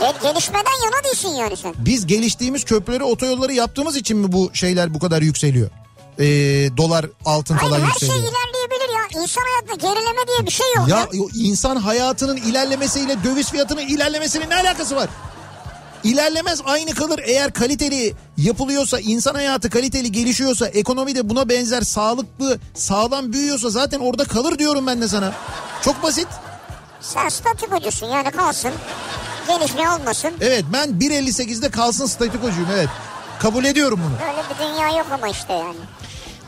Gel- gelişmeden yana değilsin yani sen. Biz geliştiğimiz köprüleri, otoyolları yaptığımız için mi bu şeyler bu kadar yükseliyor? Ee, dolar, altın Hayır falan her şey yükseliyor. İnsan hayatında gerileme diye bir şey yok ya. ya insan hayatının ilerlemesiyle döviz fiyatının ilerlemesinin ne alakası var? İlerlemez aynı kalır eğer kaliteli yapılıyorsa insan hayatı kaliteli gelişiyorsa ekonomi de buna benzer sağlıklı sağlam büyüyorsa zaten orada kalır diyorum ben de sana. Çok basit. Sen statükocusun yani kalsın. Gelişme olmasın. Evet ben 1.58'de kalsın statükocuyum evet. Kabul ediyorum bunu. Böyle bir dünya yok ama işte yani.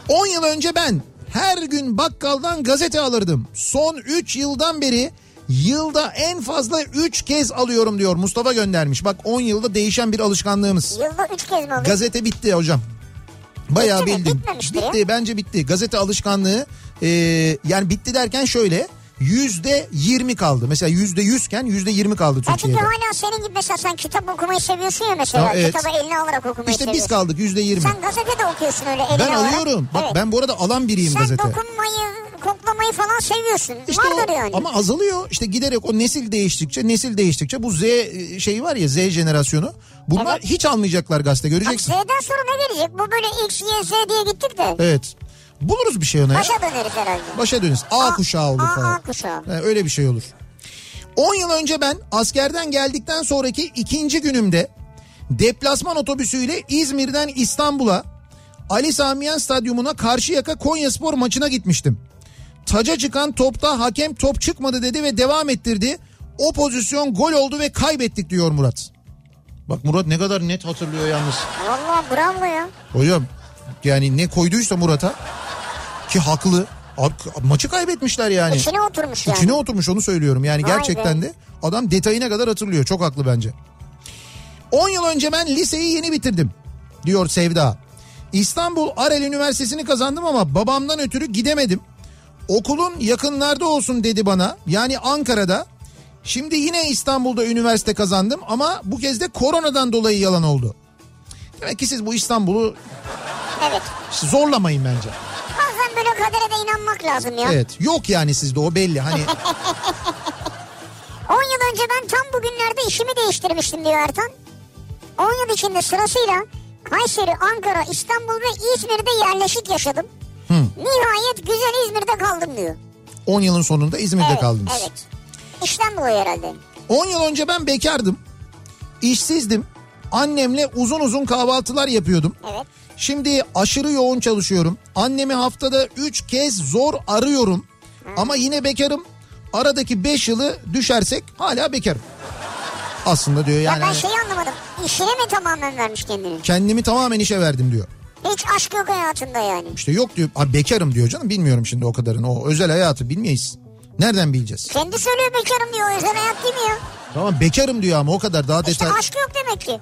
10 yıl önce ben her gün bakkaldan gazete alırdım. Son 3 yıldan beri yılda en fazla 3 kez alıyorum diyor Mustafa göndermiş. Bak 10 yılda değişen bir alışkanlığımız. Yılda üç kez mi alıyorsun? Gazete bitti hocam. Bayağı Bitti mi? bildim. Bitmemiştir Bitti ya. bence bitti. Gazete alışkanlığı e, yani bitti derken şöyle yüzde 20 kaldı. Mesela yüzde 100 iken yüzde 20 kaldı Ya çünkü Türkiye'de. hala senin gibi mesela sen kitap okumayı seviyorsun ya mesela. Ha, evet. Kitabı eline alarak okumayı İşte biz seviyorsun. kaldık yüzde 20. Sen gazete de okuyorsun öyle eline Ben alarak. alıyorum. Bak Evet. ben bu arada alan biriyim Sen gazete. dokunmayı, koklamayı falan seviyorsun. İşte Vardır o, yani. ama azalıyor. İşte giderek o nesil değiştikçe, nesil değiştikçe bu Z e, şeyi var ya Z jenerasyonu. Bunlar Evet. hiç almayacaklar gazete Bak göreceksin. Z'den sonra ne gelecek? Bu böyle X, Y, Z diye gittik de. Evet. Buluruz bir şey ona ya. Başa döneriz herhalde. Başa dönüş. A, kuşağı olur A, falan. A kuşağı. He, öyle bir şey olur. 10 yıl önce ben askerden geldikten sonraki ikinci günümde deplasman otobüsüyle İzmir'den İstanbul'a Ali Samiyen Stadyumuna Karşıyaka Konyaspor maçına gitmiştim. Taca çıkan topta hakem top çıkmadı dedi ve devam ettirdi. O pozisyon gol oldu ve kaybettik diyor Murat. Bak Murat ne kadar net hatırlıyor yalnız. Valla bravo ya. Hocam yani ne koyduysa Murat'a ki haklı. Maçı kaybetmişler yani. İçine oturmuş yani. İçine oturmuş onu söylüyorum. Yani Vay gerçekten be. de adam detayına kadar hatırlıyor. Çok haklı bence. 10 yıl önce ben liseyi yeni bitirdim diyor Sevda. İstanbul Arel Üniversitesi'ni kazandım ama babamdan ötürü gidemedim. Okulun yakınlarda olsun dedi bana. Yani Ankara'da. Şimdi yine İstanbul'da üniversite kazandım ama bu kez de koronadan dolayı yalan oldu. Demek ki siz bu İstanbul'u Evet. zorlamayın bence. Böyle kadere de inanmak lazım ya. Evet yok yani sizde o belli hani [LAUGHS] 10 yıl önce ben tam bugünlerde işimi değiştirmiştim diyor Ertan. 10 yıl içinde sırasıyla Kayseri, Ankara, İstanbul ve İzmir'de yerleşik yaşadım. Nihayet güzel İzmir'de kaldım diyor. 10 yılın sonunda İzmir'de evet, kaldınız. Evet. İşten dolayı herhalde. 10 yıl önce ben bekardım. İşsizdim. Annemle uzun uzun kahvaltılar yapıyordum. Evet. Şimdi aşırı yoğun çalışıyorum. Annemi haftada 3 kez zor arıyorum. Ama yine bekarım. Aradaki 5 yılı düşersek hala bekarım. Aslında diyor Ya yani ben hani şeyi anlamadım. İşine mi tamamen vermiş kendini? kendimi tamamen işe verdim diyor. Hiç aşk yok hayatında yani. İşte yok diyor. Ha, bekarım diyor canım. Bilmiyorum şimdi o kadarını. O özel hayatı bilmeyiz. Nereden bileceğiz? Kendi söylüyor bekarım diyor. Özel hayat değil mi ya? Tamam bekarım diyor ama o kadar daha İşte detay. aşk yok demek ki.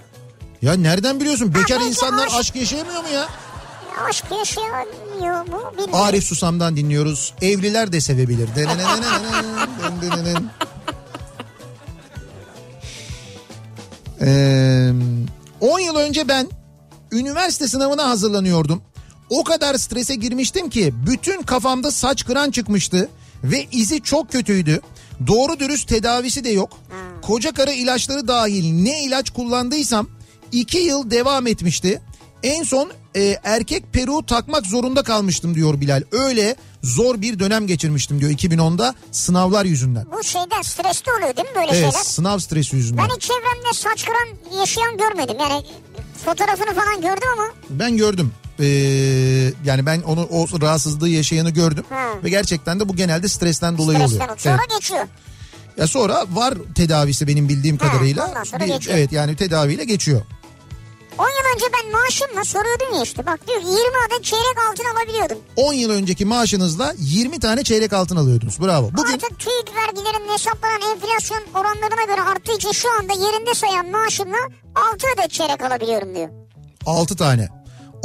Ya nereden biliyorsun? Bekar belki insanlar aşk- aşk yaşayamıyor mu ya? Ya Aşk yaşayamıyor mu bilmiyorum. Arif Susam'dan dinliyoruz. Evliler de sevebilir. Ee, 10 yıl önce ben üniversite sınavına hazırlanıyordum. O kadar strese girmiştim ki bütün kafamda saç kıran çıkmıştı ve izi çok kötüydü. Doğru dürüst tedavisi de yok. Koca karı ilaçları dahil ne ilaç kullandıysam 2 yıl devam etmişti. En son e, erkek peruğu takmak zorunda kalmıştım diyor Bilal. Öyle zor bir dönem geçirmiştim diyor 2010'da sınavlar yüzünden. Bu şeyden stresli oluyor değil mi böyle Evet şeyler? sınav stresi yüzünden. Ben hiç çevremde saç kıran yaşayan görmedim. Yani fotoğrafını falan gördüm ama Ben gördüm. Ee, yani ben onu o rahatsızlığı yaşayanı gördüm Hı. ve gerçekten de bu genelde stresten dolayı stresten oluyor. Sonra Evet. geçiyor. Ya sonra var tedavisi benim bildiğim Ha, kadarıyla. Bir- geçiyor. evet yani tedaviyle geçiyor. 10 yıl önce ben maaşımla soruyordum ya işte bak diyor 20 adet çeyrek altın alabiliyordum. 10 yıl önceki maaşınızla 20 tane çeyrek altın alıyordunuz. Bravo. Bugün Artık TÜİK vergilerinin hesaplanan enflasyon oranlarına göre arttığı için şu anda yerinde sayan maaşımla 6 adet çeyrek alabiliyorum diyor. 6 tane.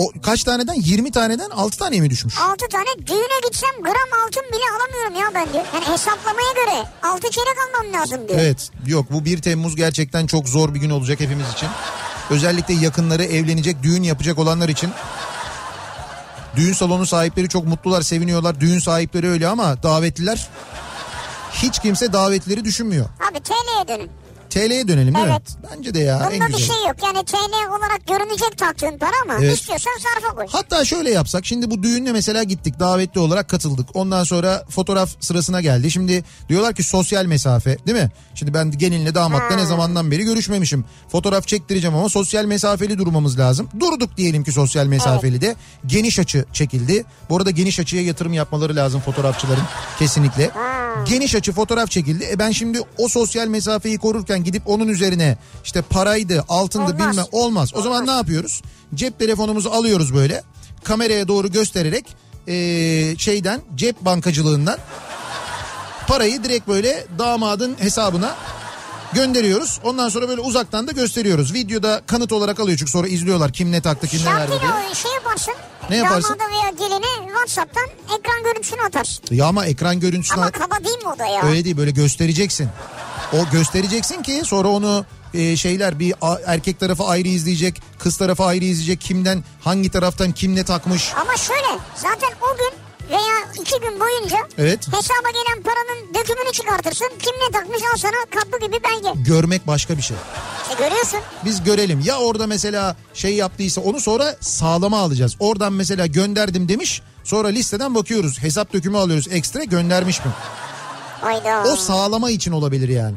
O kaç taneden? 20 taneden 6 taneye mi düşmüş? 6 tane düğüne gitsem gram altın bile alamıyorum ya ben diyor. Yani hesaplamaya göre 6 çeyrek almam lazım diyor. Evet. Yok bu 1 Temmuz gerçekten çok zor bir gün olacak hepimiz için. Özellikle yakınları evlenecek, düğün yapacak olanlar için. Düğün salonu sahipleri çok mutlular, seviniyorlar. Düğün sahipleri öyle ama davetliler hiç kimse davetlileri düşünmüyor. Abi TL'ye dönün. TL'ye dönelim değil Evet. mi? Bence de ya en Bunda bir güzel. şey yok. Yani TL olarak görünecek taktığın para ama Evet. istiyorsan sarfa koy. Hatta şöyle yapsak şimdi bu düğünle mesela gittik davetli olarak katıldık. Ondan sonra fotoğraf sırasına geldi. Şimdi diyorlar ki sosyal mesafe değil mi? Şimdi ben gelinle damatla ne zamandan beri görüşmemişim. Fotoğraf çektireceğim ama sosyal mesafeli durmamız lazım. Durduk diyelim ki sosyal mesafeli de. Geniş açı çekildi. Bu arada geniş açıya yatırım yapmaları lazım fotoğrafçıların kesinlikle. Geniş açı fotoğraf çekildi. E ben şimdi o sosyal mesafeyi korurken gidip onun üzerine işte paraydı, altındı Olmaz. bilmem olmaz. O zaman ne yapıyoruz? Cep telefonumuzu alıyoruz böyle. Kameraya doğru göstererek eee, şeyden cep bankacılığından parayı direkt böyle damadın hesabına gönderiyoruz. Ondan sonra böyle uzaktan da gösteriyoruz. Videoda kanıt olarak alıyor çünkü sonra izliyorlar kim ne taktı kim ne verdi diye. Şey yaparsın. Ne yaparsın? Damada veya geline Whatsapp'tan ekran görüntüsünü atarsın. Ya ama ekran görüntüsüne Ama kaba değil mi o da ya? öyle değil böyle göstereceksin. O göstereceksin ki sonra onu e, şeyler bir a- erkek tarafı ayrı izleyecek, kız tarafı ayrı izleyecek. Kimden hangi taraftan kim ne takmış. Ama şöyle zaten o gün veya iki gün boyunca Evet. hesaba gelen paranın dökümünü çıkartırsın. Kim ne takmış al sana kapı gibi belge. Görmek başka bir şey. İşte görüyorsun. Biz görelim. Ya orada mesela şey yaptıysa onu sonra sağlama alacağız. Oradan mesela gönderdim demiş. Sonra listeden bakıyoruz. Hesap dökümü alıyoruz. Ekstra göndermiş mi? Hayda. O sağlama için olabilir yani.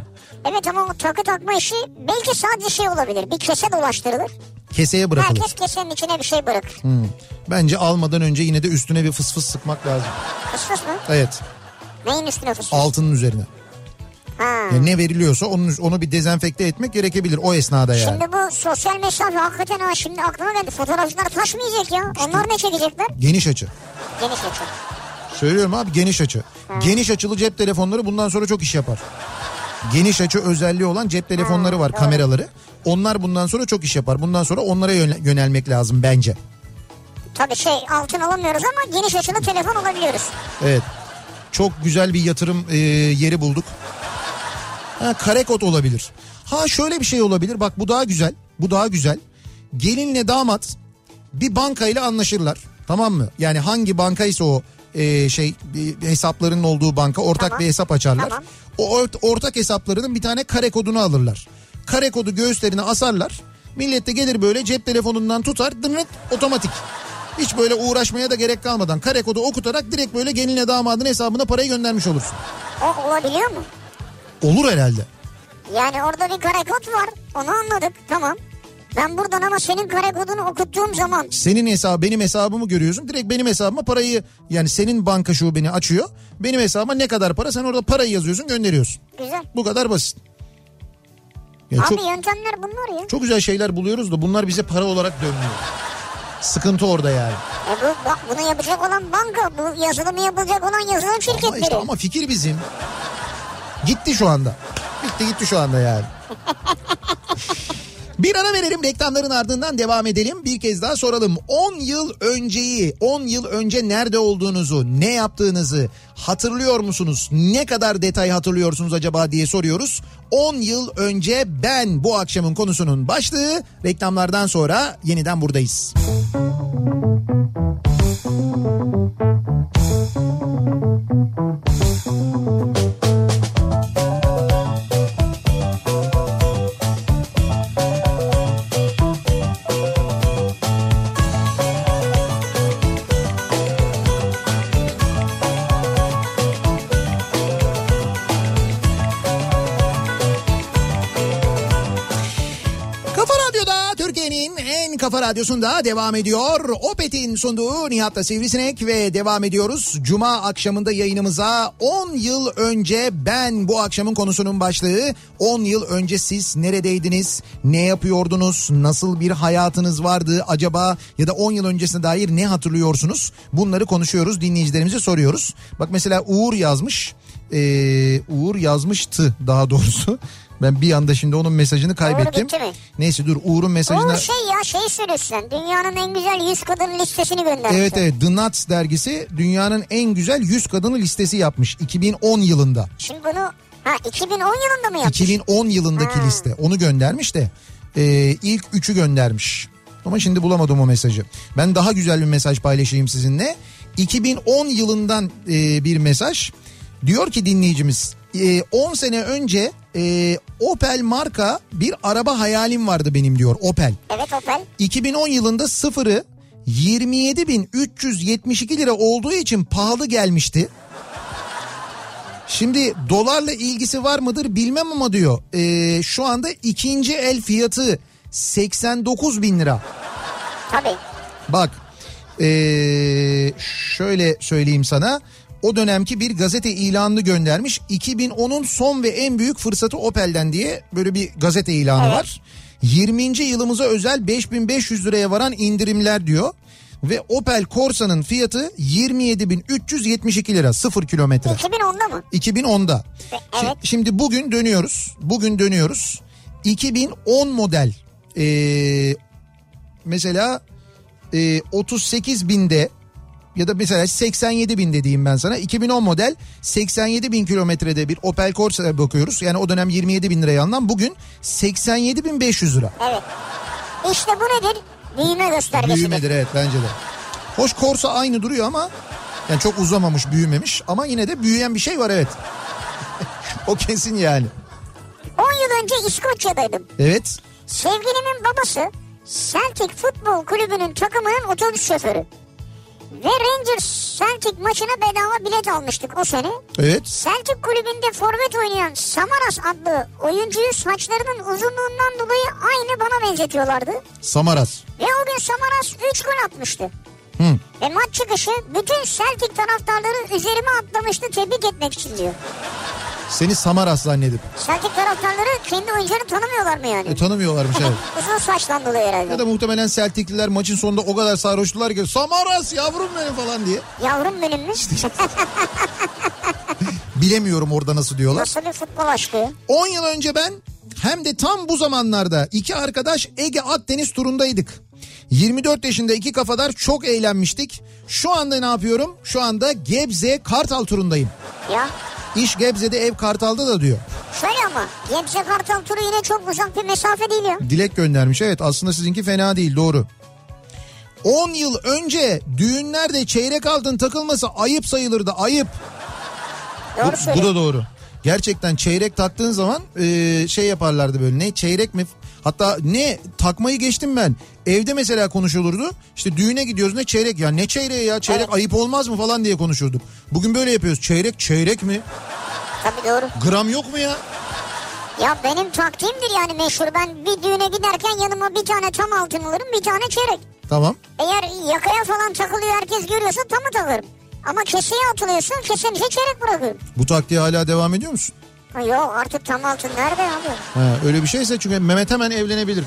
Evet ama o takı takma işi belki sadece şey olabilir. Bir kese dolaştırılır. Keseye bırakılır. Herkes kesenin içine bir şey bırakır. Hmm. Bence almadan önce yine de üstüne bir fıs fıs sıkmak lazım. Fıs fıs mı? Evet. Neyin üstüne fıs fıs? Altının üzerine. Ha. Yani ne veriliyorsa onun onu bir dezenfekte etmek gerekebilir o esnada yani. Şimdi bu sosyal mesafe hakikaten ha şimdi aklıma geldi. Fotoğrafçılar taşmayacak ya. Onlar ne çekecekler? Geniş açı. Geniş açı. Söylüyorum abi geniş açı. Geniş açılı cep telefonları bundan sonra çok iş yapar. Geniş açı özelliği olan cep telefonları var, kameraları. Onlar bundan sonra çok iş yapar. Bundan sonra onlara yöne- yönelmek lazım bence. Tabii şey altın alamıyoruz ama geniş açılı telefon alabiliyoruz. Evet. Çok güzel bir yatırım e, yeri bulduk. Ha, kare kod olabilir. Ha şöyle bir şey olabilir. Bak bu daha güzel. Bu daha güzel. Gelinle damat bir bankayla anlaşırlar. Tamam mı? Yani hangi bankaysa o e, şey bir hesaplarının olduğu banka ortak Tamam. bir hesap açarlar. Tamam. O ort- ortak hesaplarının bir tane kare kodunu alırlar. Kare kodu göğüslerine asarlar. Millet de gelir böyle cep telefonundan tutar dınıt otomatik. Hiç böyle uğraşmaya da gerek kalmadan kare kodu okutarak direkt böyle gelinle damadın hesabına parayı göndermiş olursun. O olabiliyor mu? Olur herhalde. Yani orada bir kare kod var. Onu anladık. Tamam. Ben buradan ama senin kare kodunu okuttuğum zaman Senin hesabı benim hesabımı görüyorsun. Direkt benim hesabıma parayı yani senin banka şubeni açıyor. Benim hesabıma ne kadar para sen orada parayı yazıyorsun gönderiyorsun. güzel. Bu kadar basit. Ya Abi çok, yöntemler bunlar ya. çok güzel şeyler buluyoruz da bunlar bize para olarak dönmüyor. Sıkıntı orada yani. E bu, bak bunu yapacak olan banka, bu yazılımı yapacak olan yazılım Ama şirketleri. işte ama fikir bizim. Gitti şu anda. Bitti gitti şu anda yani. [LAUGHS] Bir ara verelim reklamların ardından devam edelim. Bir kez daha soralım. 10 yıl önceyi, 10 yıl önce nerede olduğunuzu, ne yaptığınızı hatırlıyor musunuz? Ne kadar detay hatırlıyorsunuz acaba diye soruyoruz. 10 yıl önce ben bu akşamın konusunun başlığı. Reklamlardan sonra yeniden buradayız. Sundan Radyosu'nda devam ediyor. Opet'in sunduğu Nihat'la Sivrisinek ve devam ediyoruz. Cuma akşamında yayınımıza 10 yıl önce ben bu akşamın konusunun başlığı 10 yıl önce siz neredeydiniz? Ne yapıyordunuz? Nasıl bir hayatınız vardı acaba? Ya da 10 yıl öncesine dair ne hatırlıyorsunuz? Bunları konuşuyoruz dinleyicilerimize soruyoruz. Bak mesela Uğur yazmış. Ee, Uğur yazmıştı daha doğrusu. Ben bir anda şimdi onun mesajını kaybettim. mi? Neyse dur Uğur'un mesajına... Uğur şey ya şey söylüyorsun. Dünyanın en güzel 100 kadın listesini göndermiş. Evet evet The Nuts dergisi dünyanın en güzel 100 kadını listesi yapmış 2010 yılında. Şimdi bunu ha 2010 yılında mı yapmış? 2010 yılındaki Ha. liste onu göndermiş de e, ilk üçü göndermiş. Ama şimdi bulamadım o mesajı. Ben daha güzel bir mesaj paylaşayım sizinle. 2010 yılından e, bir mesaj. Diyor ki dinleyicimiz e, 10 sene önce e, Opel marka bir araba hayalim vardı benim diyor Opel. Evet Opel. 2010 yılında sıfırı 27.372 lira olduğu için pahalı gelmişti. Şimdi dolarla ilgisi var mıdır bilmem ama diyor. Ee, şu anda ikinci el fiyatı 89 bin lira. Tabii. Bak ee, şöyle söyleyeyim sana. O dönemki bir gazete ilanını göndermiş. 2010'un son ve en büyük fırsatı Opel'den diye böyle bir gazete ilanı Evet. var. 20. yılımıza özel 5500 liraya varan indirimler diyor. Ve Opel Corsa'nın fiyatı 27.372 lira 0 kilometre. 2010'da mı? 2010'da. Evet. Şi- Şimdi bugün dönüyoruz. Bugün dönüyoruz. 2010 model ee, mesela e, 38 binde ya da mesela 87 bin dediğim ben sana 2010 model 87 bin kilometrede bir Opel Corsa'ya bakıyoruz. Yani o dönem 27 bin liraya alınan bugün 87 bin 500 lira. Evet. İşte bu nedir? Büyüme göstergesidir. Büyümedir evet bence de. Hoş Corsa aynı duruyor ama yani çok uzamamış büyümemiş ama yine de büyüyen bir şey var evet. [LAUGHS] o kesin yani. 10 yıl önce İskoçya'daydım. Evet. Sevgilimin babası Celtic Futbol Kulübü'nün takımının otobüs şoförü. Ve Rangers Celtic maçına bedava bilet almıştık o sene. Evet. Celtic kulübünde forvet oynayan Samaras adlı oyuncuyu saçlarının uzunluğundan dolayı aynı bana benzetiyorlardı. Samaras. Ve o gün Samaras 3 gol atmıştı. Hı. Ve maç çıkışı bütün Celtic taraftarları üzerime atlamıştı tebrik etmek için diyor. Seni Samaras zannedip. Celtic taraftarları kendi oyuncularını tanımıyorlar mı yani? E, tanımıyorlarmış evet. [LAUGHS] Uzun saçtan dolayı herhalde. Ya da muhtemelen Celtic'liler maçın sonunda o kadar sarhoştular ki Samaras yavrum benim falan diye. Yavrum benim mi? [LAUGHS] Bilemiyorum orada nasıl diyorlar. Nasıl bir futbol aşkı? 10 yıl önce ben hem de tam bu zamanlarda iki arkadaş Ege Akdeniz turundaydık. 24 yaşında iki kafadar çok eğlenmiştik. Şu anda ne yapıyorum? Şu anda Gebze Kartal turundayım. Ya İş Gebze'de ev Kartal'da da diyor. şöyle ama Gebze Kartal turu yine çok uzak bir mesafe değil ya. Dilek göndermiş. Evet aslında sizinki fena değil doğru. 10 yıl önce düğünlerde çeyrek altın takılması ayıp sayılırdı ayıp. Doğru Bu, bu da doğru. Gerçekten çeyrek taktığın zaman e, şey yaparlardı böyle ne çeyrek mi hatta ne takmayı geçtim ben evde mesela konuşulurdu işte düğüne gidiyoruz ne çeyrek ya ne çeyreği ya çeyrek Evet. ayıp olmaz mı falan diye konuşurduk. Bugün böyle yapıyoruz çeyrek çeyrek mi Tabii doğru. gram yok mu ya Ya benim taktiğimdir yani meşhur. Ben bir düğüne giderken yanıma bir tane tam altın alırım bir tane çeyrek. tamam Eğer yakaya falan takılıyor herkes görüyorsa tamı takarım. Ama keseye atılıyorsa kesenin içine çeyrek bırakıyorum. bu taktiğe hala devam ediyor musun? Yok artık tam altın nerede abi? Ha, öyle bir şeyse çünkü Mehmet hemen evlenebilir.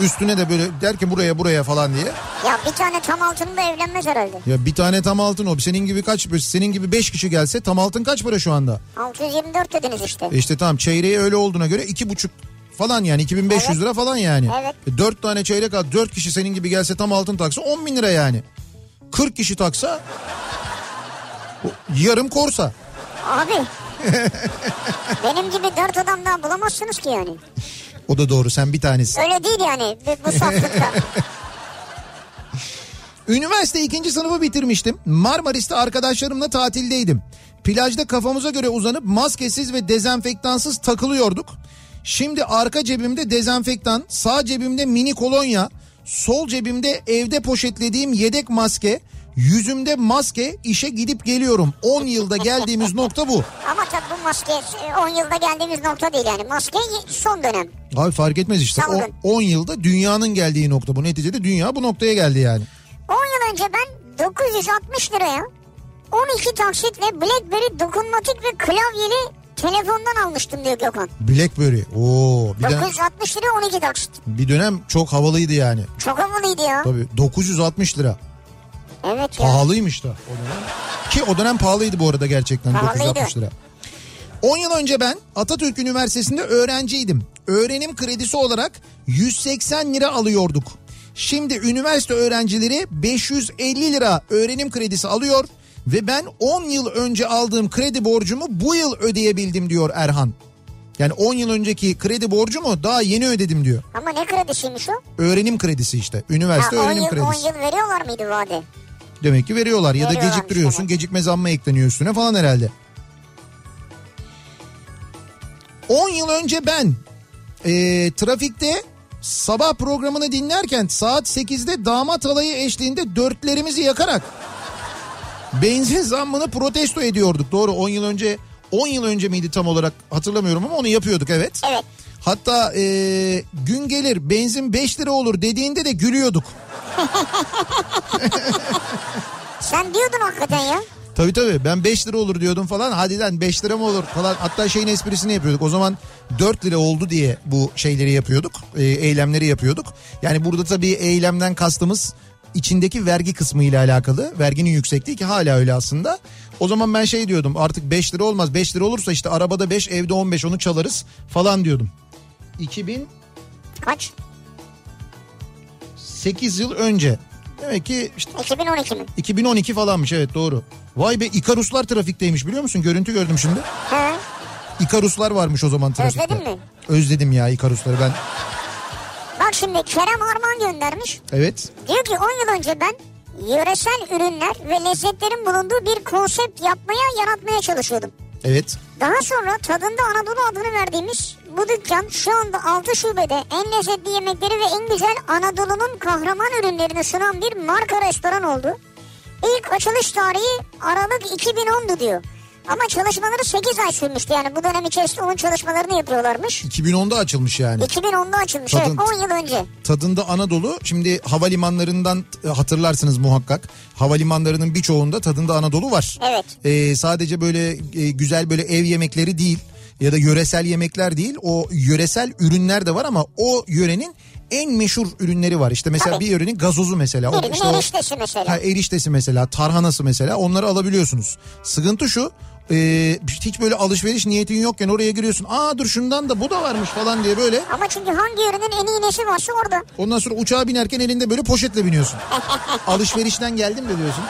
Üstüne de böyle der ki buraya buraya falan diye. Ya bir tane tam altın da evlenmez herhalde. Ya bir tane tam altın o. Senin gibi kaç senin gibi 5 kişi gelse tam altın kaç para şu anda? 624 dediniz işte. E işte tamam çeyreği öyle olduğuna göre iki buçuk falan yani 2500 Evet. lira falan yani. Evet. E, 4 tane çeyrek al 4 kişi senin gibi gelse tam altın taksa 10 bin lira yani. 40 kişi taksa yarım korsa. Abi. Benim gibi dört adam daha bulamazsınız ki yani. O da doğru sen bir tanesi. Öyle değil yani bu, bu saflıkta. [LAUGHS] Üniversite ikinci sınıfı bitirmiştim. Marmaris'te arkadaşlarımla tatildeydim. Plajda kafamıza göre uzanıp maskesiz ve dezenfektansız takılıyorduk. Şimdi arka cebimde dezenfektan, sağ cebimde mini kolonya, sol cebimde evde poşetlediğim yedek maske, yüzümde maske, işe gidip geliyorum. 10 yılda geldiğimiz [LAUGHS] nokta bu. Ama tabii bu maske e, 10 yılda geldiğimiz nokta değil yani. Maske son dönem. Abi fark etmez işte. O, Salgın. 10 yılda dünyanın geldiği nokta bu. Neticede dünya bu noktaya geldi yani. 10 yıl önce ben 960 liraya 12 taksitle BlackBerry dokunmatik ve klavyeli telefondan almıştım diyor Gökhan. Blackberry. Oo, bir, dönem, 960 liraya 12 taksit. bir dönem çok havalıydı yani. Çok havalıydı ya. Tabii 960 lira. Evet ya. Pahalıymış da o dönem. Ki o dönem pahalıydı bu arada gerçekten Pahalıydı. 960 lira. 10 yıl önce ben Atatürk Üniversitesi'nde öğrenciydim. Öğrenim kredisi olarak 180 lira alıyorduk. Şimdi üniversite öğrencileri 550 lira öğrenim kredisi alıyor ve ben 10 yıl önce aldığım kredi borcumu bu yıl ödeyebildim diyor Erhan. Yani 10 yıl önceki kredi borcumu daha yeni ödedim diyor. Ama ne kredisiymiş o? Öğrenim kredisi işte. Üniversite Ha, 10 öğrenim yıl, 10 kredisi. yıl veriyorlar mıydı vade? Demek ki veriyorlar ya da geciktiriyorsun. demek. Gecikme zammı ekleniyor üstüne falan herhalde. 10 yıl önce ben e, trafikte sabah programını dinlerken saat 8'de damat alayı eşliğinde dörtlerimizi yakarak benzin zammını protesto ediyorduk. Doğru 10 yıl önce 10 yıl önce miydi tam olarak hatırlamıyorum ama onu yapıyorduk evet. Evet. Hatta e, gün gelir benzin 5 lira olur dediğinde de gülüyorduk. [LAUGHS] Sen diyordun hakikaten ya. Tabii tabii ben 5 lira olur diyordum falan. Hadi lan 5 lira mı olur falan. Hatta şeyin esprisini yapıyorduk. O zaman 4 lira oldu diye bu şeyleri yapıyorduk. e, eylemleri yapıyorduk. Yani burada tabii eylemden kastımız içindeki vergi kısmı ile alakalı. Verginin yüksekliği ki hala öyle aslında. O zaman ben şey diyordum artık 5 lira olmaz. 5 lira olursa işte arabada 5 evde 15 onu çalarız falan diyordum. 2008 Kaç? yıl önce. Demek ki işte 2012 mi? 2012 falanmış evet doğru. Vay be İkaruslar trafikteymiş biliyor musun? Görüntü gördüm şimdi. He. İkaruslar varmış o zaman trafikte. Özledin mi? Özledim ya İkarusları ben. Bak şimdi Kerem Arman göndermiş. Evet. Diyor ki 10 yıl önce ben yöresel ürünler ve lezzetlerin bulunduğu bir konsept yapmaya, yaratmaya çalışıyordum. Evet. Daha sonra tadında Anadolu adını verdiğimiz bu dükkan şu anda 6 şubede en lezzetli yemekleri ve en güzel Anadolu'nun kahraman ürünlerini sunan bir marka restoran oldu. İlk açılış tarihi Aralık 2010'du diyor. Ama çalışmaları 8 ay sürmüştü yani bu dönem içerisinde onun çalışmalarını yapıyorlarmış. 2010'da açılmış yani. 2010'da açılmış Tadın- evet 10 yıl önce. Tadında Anadolu. Şimdi havalimanlarından e, hatırlarsınız muhakkak. Havalimanlarının birçoğunda tadında Anadolu var. Evet. Ee, sadece böyle e, güzel böyle ev yemekleri değil ya da yöresel yemekler değil. O yöresel ürünler de var ama o yörenin en meşhur ürünleri var. İşte mesela Tabii. bir yörenin gazozu mesela. O, işte o- eriştesi mesela. Ha, eriştesi mesela, tarhanası mesela onları alabiliyorsunuz. Sıkıntı şu e, hiç böyle alışveriş niyetin yokken oraya giriyorsun. Aa dur şundan da bu da varmış falan diye böyle. Ama çünkü hangi ürünün en iyi nesi varsa orada. Ondan sonra uçağa binerken elinde böyle poşetle biniyorsun. [LAUGHS] Alışverişten geldim de diyorsun.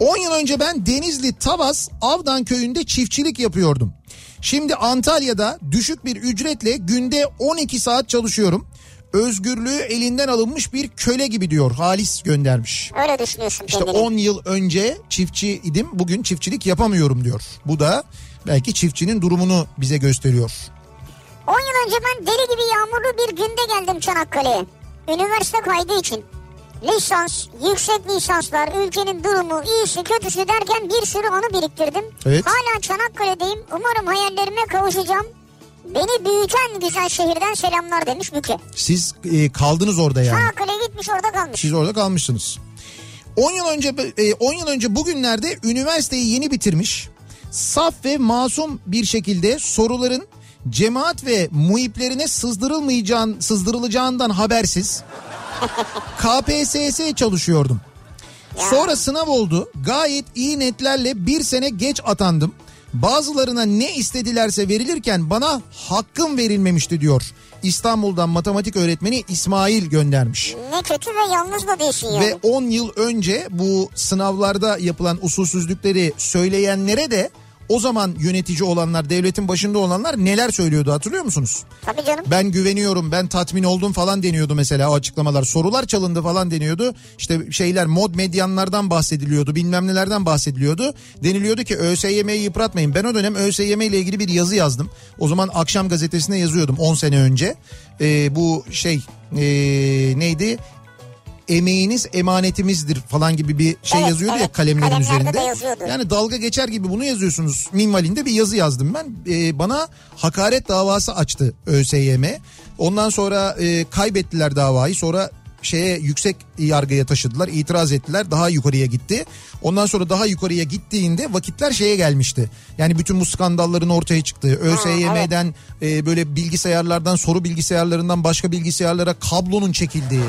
10 yıl önce ben Denizli Tavas Avdan köyünde çiftçilik yapıyordum. Şimdi Antalya'da düşük bir ücretle günde 12 saat çalışıyorum. Özgürlüğü elinden alınmış bir köle gibi diyor Halis göndermiş. Öyle düşünüyorsun İşte kendini. 10 yıl önce çiftçi idim bugün çiftçilik yapamıyorum diyor. Bu da belki çiftçinin durumunu bize gösteriyor. 10 yıl önce ben deli gibi yağmurlu bir günde geldim Çanakkale'ye. Üniversite kaydı için. Lisans, yüksek lisanslar, ülkenin durumu, iyisi kötüsü derken bir sürü anı biriktirdim. Evet. Hala Çanakkale'deyim. Umarım hayallerime kavuşacağım. Beni büyüten güzel şehirden selamlar demiş Müke. Siz e, kaldınız orada yani. Çanakkale'ye gitmiş orada kalmış. Siz orada kalmışsınız. 10 yıl önce e, 10 yıl önce bugünlerde üniversiteyi yeni bitirmiş. Saf ve masum bir şekilde soruların cemaat ve muhiplerine sızdırılmayacağın, sızdırılacağından habersiz [LAUGHS] KPSS çalışıyordum. Sonra sınav oldu. Gayet iyi netlerle bir sene geç atandım. Bazılarına ne istedilerse verilirken bana hakkım verilmemişti diyor. İstanbul'dan matematik öğretmeni İsmail göndermiş. Ne kötü ve yalnız da değilsin yani. Ve 10 yıl önce bu sınavlarda yapılan usulsüzlükleri söyleyenlere de o zaman yönetici olanlar, devletin başında olanlar neler söylüyordu hatırlıyor musunuz? Tabii canım. Ben güveniyorum, ben tatmin oldum falan deniyordu mesela o açıklamalar. Sorular çalındı falan deniyordu. İşte şeyler mod medyanlardan bahsediliyordu, bilmem nelerden bahsediliyordu. Deniliyordu ki ÖSYM'yi yıpratmayın. Ben o dönem ÖSYM ile ilgili bir yazı yazdım. O zaman akşam gazetesine yazıyordum 10 sene önce. Ee, bu şey ee, neydi? Emeğiniz emanetimizdir falan gibi bir şey Evet, yazıyordu ya evet. kalemlerin Kalemlerde üzerinde. Yani dalga geçer gibi bunu yazıyorsunuz. Minvalinde bir yazı yazdım ben. Ee, bana hakaret davası açtı ÖSYM. Ondan sonra e, kaybettiler davayı. Sonra şeye yüksek yargıya taşıdılar. itiraz ettiler. Daha yukarıya gitti. Ondan sonra daha yukarıya gittiğinde vakitler şeye gelmişti. Yani bütün bu skandalların ortaya çıktığı, ÖSYM'den e, böyle bilgisayarlardan, soru bilgisayarlarından başka bilgisayarlara kablonun çekildiği.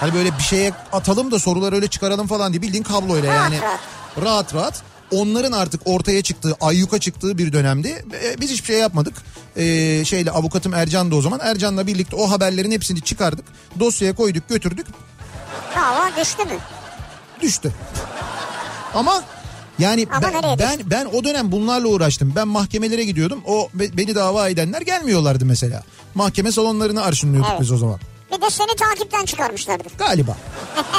Hani böyle bir şeye atalım da soruları öyle çıkaralım falan diye bildiğin kabloyla yani rahat. rahat rahat onların artık ortaya çıktığı, ayyuka çıktığı bir dönemde e, biz hiçbir şey yapmadık. E, şeyle avukatım Ercan da o zaman. Ercan'la birlikte o haberlerin hepsini çıkardık. Dosyaya koyduk, götürdük. Dava düştü mü? Düştü. Ama yani Ama ben, ben ben o dönem bunlarla uğraştım. Ben mahkemelere gidiyordum. O be- beni dava edenler gelmiyorlardı mesela. Mahkeme salonlarını arşınlıyorduk Evet. biz o zaman. Bir de seni takipten çıkarmışlardır. Galiba.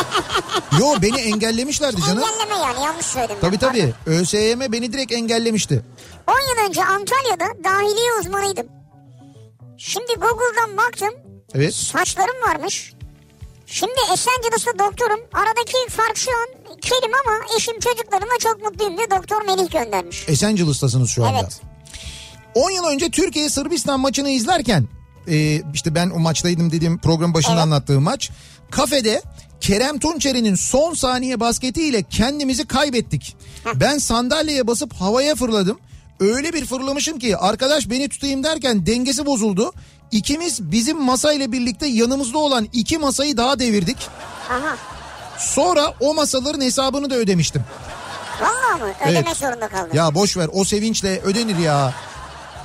[LAUGHS] Yo beni engellemişlerdi canım. Engelleme yani yanlış söyledim. Tabii ben, tabii. ÖSYM beni direkt engellemişti. 10 yıl önce Antalya'da dahiliye uzmanıydım. Şimdi Google'dan baktım. Evet. Saçlarım varmış. Şimdi Esencilis'te doktorum. Aradaki fark şu an kelim ama eşim çocuklarımla çok mutluyum diye doktor Melih göndermiş. Esencilis'tasınız şu anda. Evet. 10 yıl önce Türkiye Sırbistan maçını izlerken e, işte ben o maçtaydım dediğim program başında Evet. anlattığım maç. Kafede Kerem Tunçeri'nin son saniye basketiyle kendimizi kaybettik. Ben sandalyeye basıp havaya fırladım. Öyle bir fırlamışım ki arkadaş beni tutayım derken dengesi bozuldu. İkimiz bizim masayla birlikte yanımızda olan iki masayı daha devirdik. Aha. Sonra o masaların hesabını da ödemiştim. Vallahi mı? Ödemek Evet. zorunda kaldım. Ya boş ver o sevinçle ödenir ya.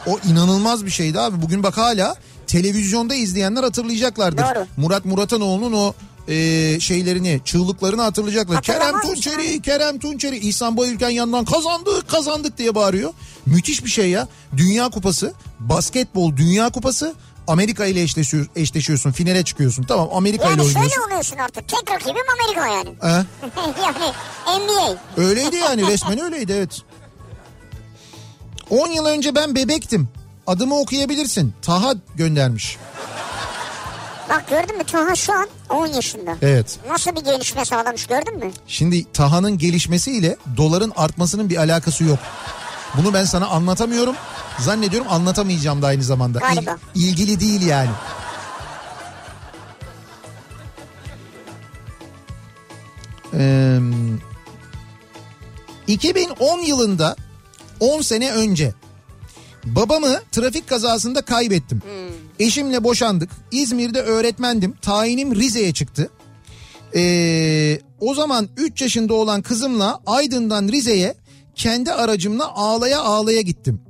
O inanılmaz bir şeydi abi. Bugün bak hala televizyonda izleyenler hatırlayacaklardır. Doğru. Murat Muratanoğlu'nun o e, şeylerini, çığlıklarını hatırlayacaklar. Kerem Tunçeri, mısın? Kerem Tunçeri. İhsan Bayülken yandan kazandık, kazandık diye bağırıyor. Müthiş bir şey ya. Dünya Kupası, basketbol Dünya Kupası Amerika ile eşleşiyor, eşleşiyorsun. Finale çıkıyorsun. Tamam Amerika ile Yani oynuyorsun. şöyle oluyorsun artık. Tek rakibim Amerika yani. He? [LAUGHS] yani NBA. Öyleydi yani resmen öyleydi evet. 10 yıl önce ben bebektim. Adımı okuyabilirsin. Taha göndermiş. Bak gördün mü Taha şu an 10 yaşında. Evet. Nasıl bir gelişme sağlamış gördün mü? Şimdi Taha'nın gelişmesiyle doların artmasının bir alakası yok. Bunu ben sana anlatamıyorum. Zannediyorum anlatamayacağım da aynı zamanda. İl- Galiba. ilgili değil yani. Ee, 2010 yılında 10 sene önce babamı trafik kazasında kaybettim. Eşimle boşandık. İzmir'de öğretmendim. Tayinim Rize'ye çıktı. Ee, o zaman 3 yaşında olan kızımla Aydın'dan Rize'ye kendi aracımla ağlaya ağlaya gittim.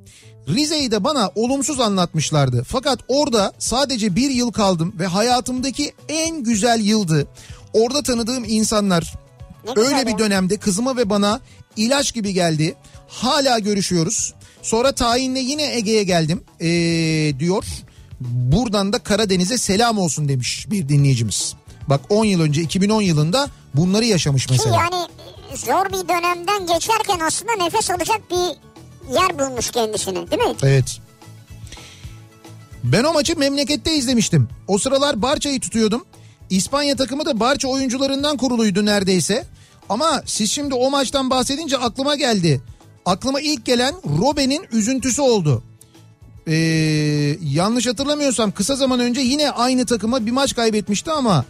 Rize'yi de bana olumsuz anlatmışlardı. Fakat orada sadece bir yıl kaldım ve hayatımdaki en güzel yıldı. Orada tanıdığım insanlar Ne öyle bir ya. dönemde kızıma ve bana ilaç gibi geldi. Hala görüşüyoruz. Sonra tayinle yine Ege'ye geldim ee, diyor. Buradan da Karadeniz'e selam olsun demiş bir dinleyicimiz. Bak 10 yıl önce 2010 yılında bunları yaşamış Ki mesela. yani zor bir dönemden geçerken aslında nefes alacak bir yer bulmuş kendisine değil mi? Evet. Ben o maçı memlekette izlemiştim. O sıralar Barça'yı tutuyordum. İspanya takımı da Barça oyuncularından kuruluydu neredeyse. Ama siz şimdi o maçtan bahsedince aklıma geldi. Aklıma ilk gelen Robben'in üzüntüsü oldu. Ee, yanlış hatırlamıyorsam kısa zaman önce yine aynı takıma bir maç kaybetmişti ama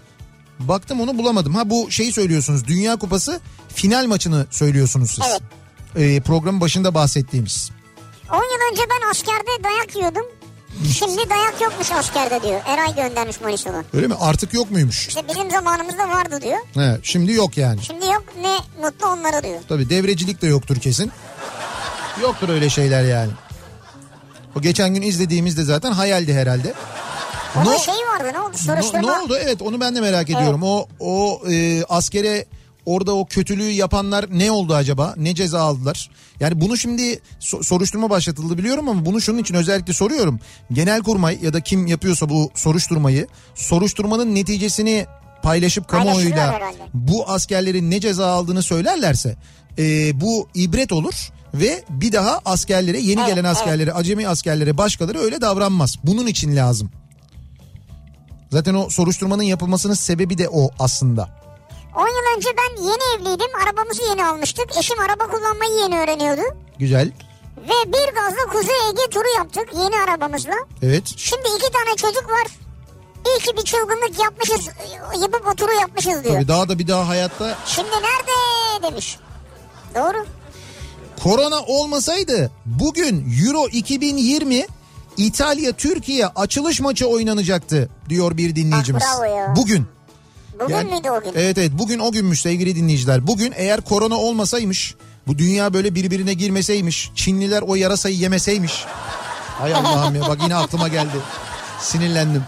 baktım onu bulamadım. Ha bu şeyi söylüyorsunuz Dünya Kupası final maçını söylüyorsunuz siz. Evet. Ee, programın başında bahsettiğimiz. 10 yıl önce ben askerde dayak yiyordum. Şimdi dayak yokmuş askerde diyor. Eray göndermiş Manisa'dan. Öyle mi? Artık yok muymuş? İşte bizim zamanımızda vardı diyor. He, şimdi yok yani. Şimdi yok ne mutlu onlara diyor. Tabii devrecilik de yoktur kesin. Yoktur öyle şeyler yani. O geçen gün izlediğimizde zaten hayaldi herhalde. Onun No- şeyi vardı ne oldu Ne, soruşturma. ne oldu? Evet onu ben de merak ediyorum. O o e, askere orada o kötülüğü yapanlar ne oldu acaba? Ne ceza aldılar? Yani bunu şimdi so- soruşturma başlatıldı biliyorum ama bunu şunun için özellikle soruyorum. Genelkurmay ya da kim yapıyorsa bu soruşturmayı soruşturmanın neticesini paylaşıp kamuoyuyla bu askerlerin ne ceza aldığını söylerlerse e, bu ibret olur ve bir daha askerlere yeni Evet, gelen evet. askerlere acemi askerlere başkaları öyle davranmaz. Bunun için lazım. Zaten o soruşturmanın yapılmasının sebebi de o aslında. 10 yıl önce ben yeni evliydim. Arabamızı yeni almıştık. Eşim araba kullanmayı yeni öğreniyordu. Güzel. Ve bir gazla Kuzey Ege turu yaptık yeni arabamızla. Evet. Şimdi iki tane çocuk var. İyi ki bir çılgınlık yapmışız. Yapıp o turu yapmışız diyor. Tabii daha da bir daha hayatta Şimdi nerede demiş. Doğru. korona olmasaydı bugün Euro 2020 İtalya Türkiye açılış maçı oynanacaktı diyor bir dinleyicimiz. Ah, bravo ya. Bugün. Bugün Yani- müydü o gün? Evet evet bugün o günmüş sevgili dinleyiciler. Bugün eğer korona olmasaymış bu dünya böyle birbirine girmeseymiş Çinliler o yarasayı yemeseymiş. Hay Allah'ım ya bak yine aklıma geldi. Sinirlendim.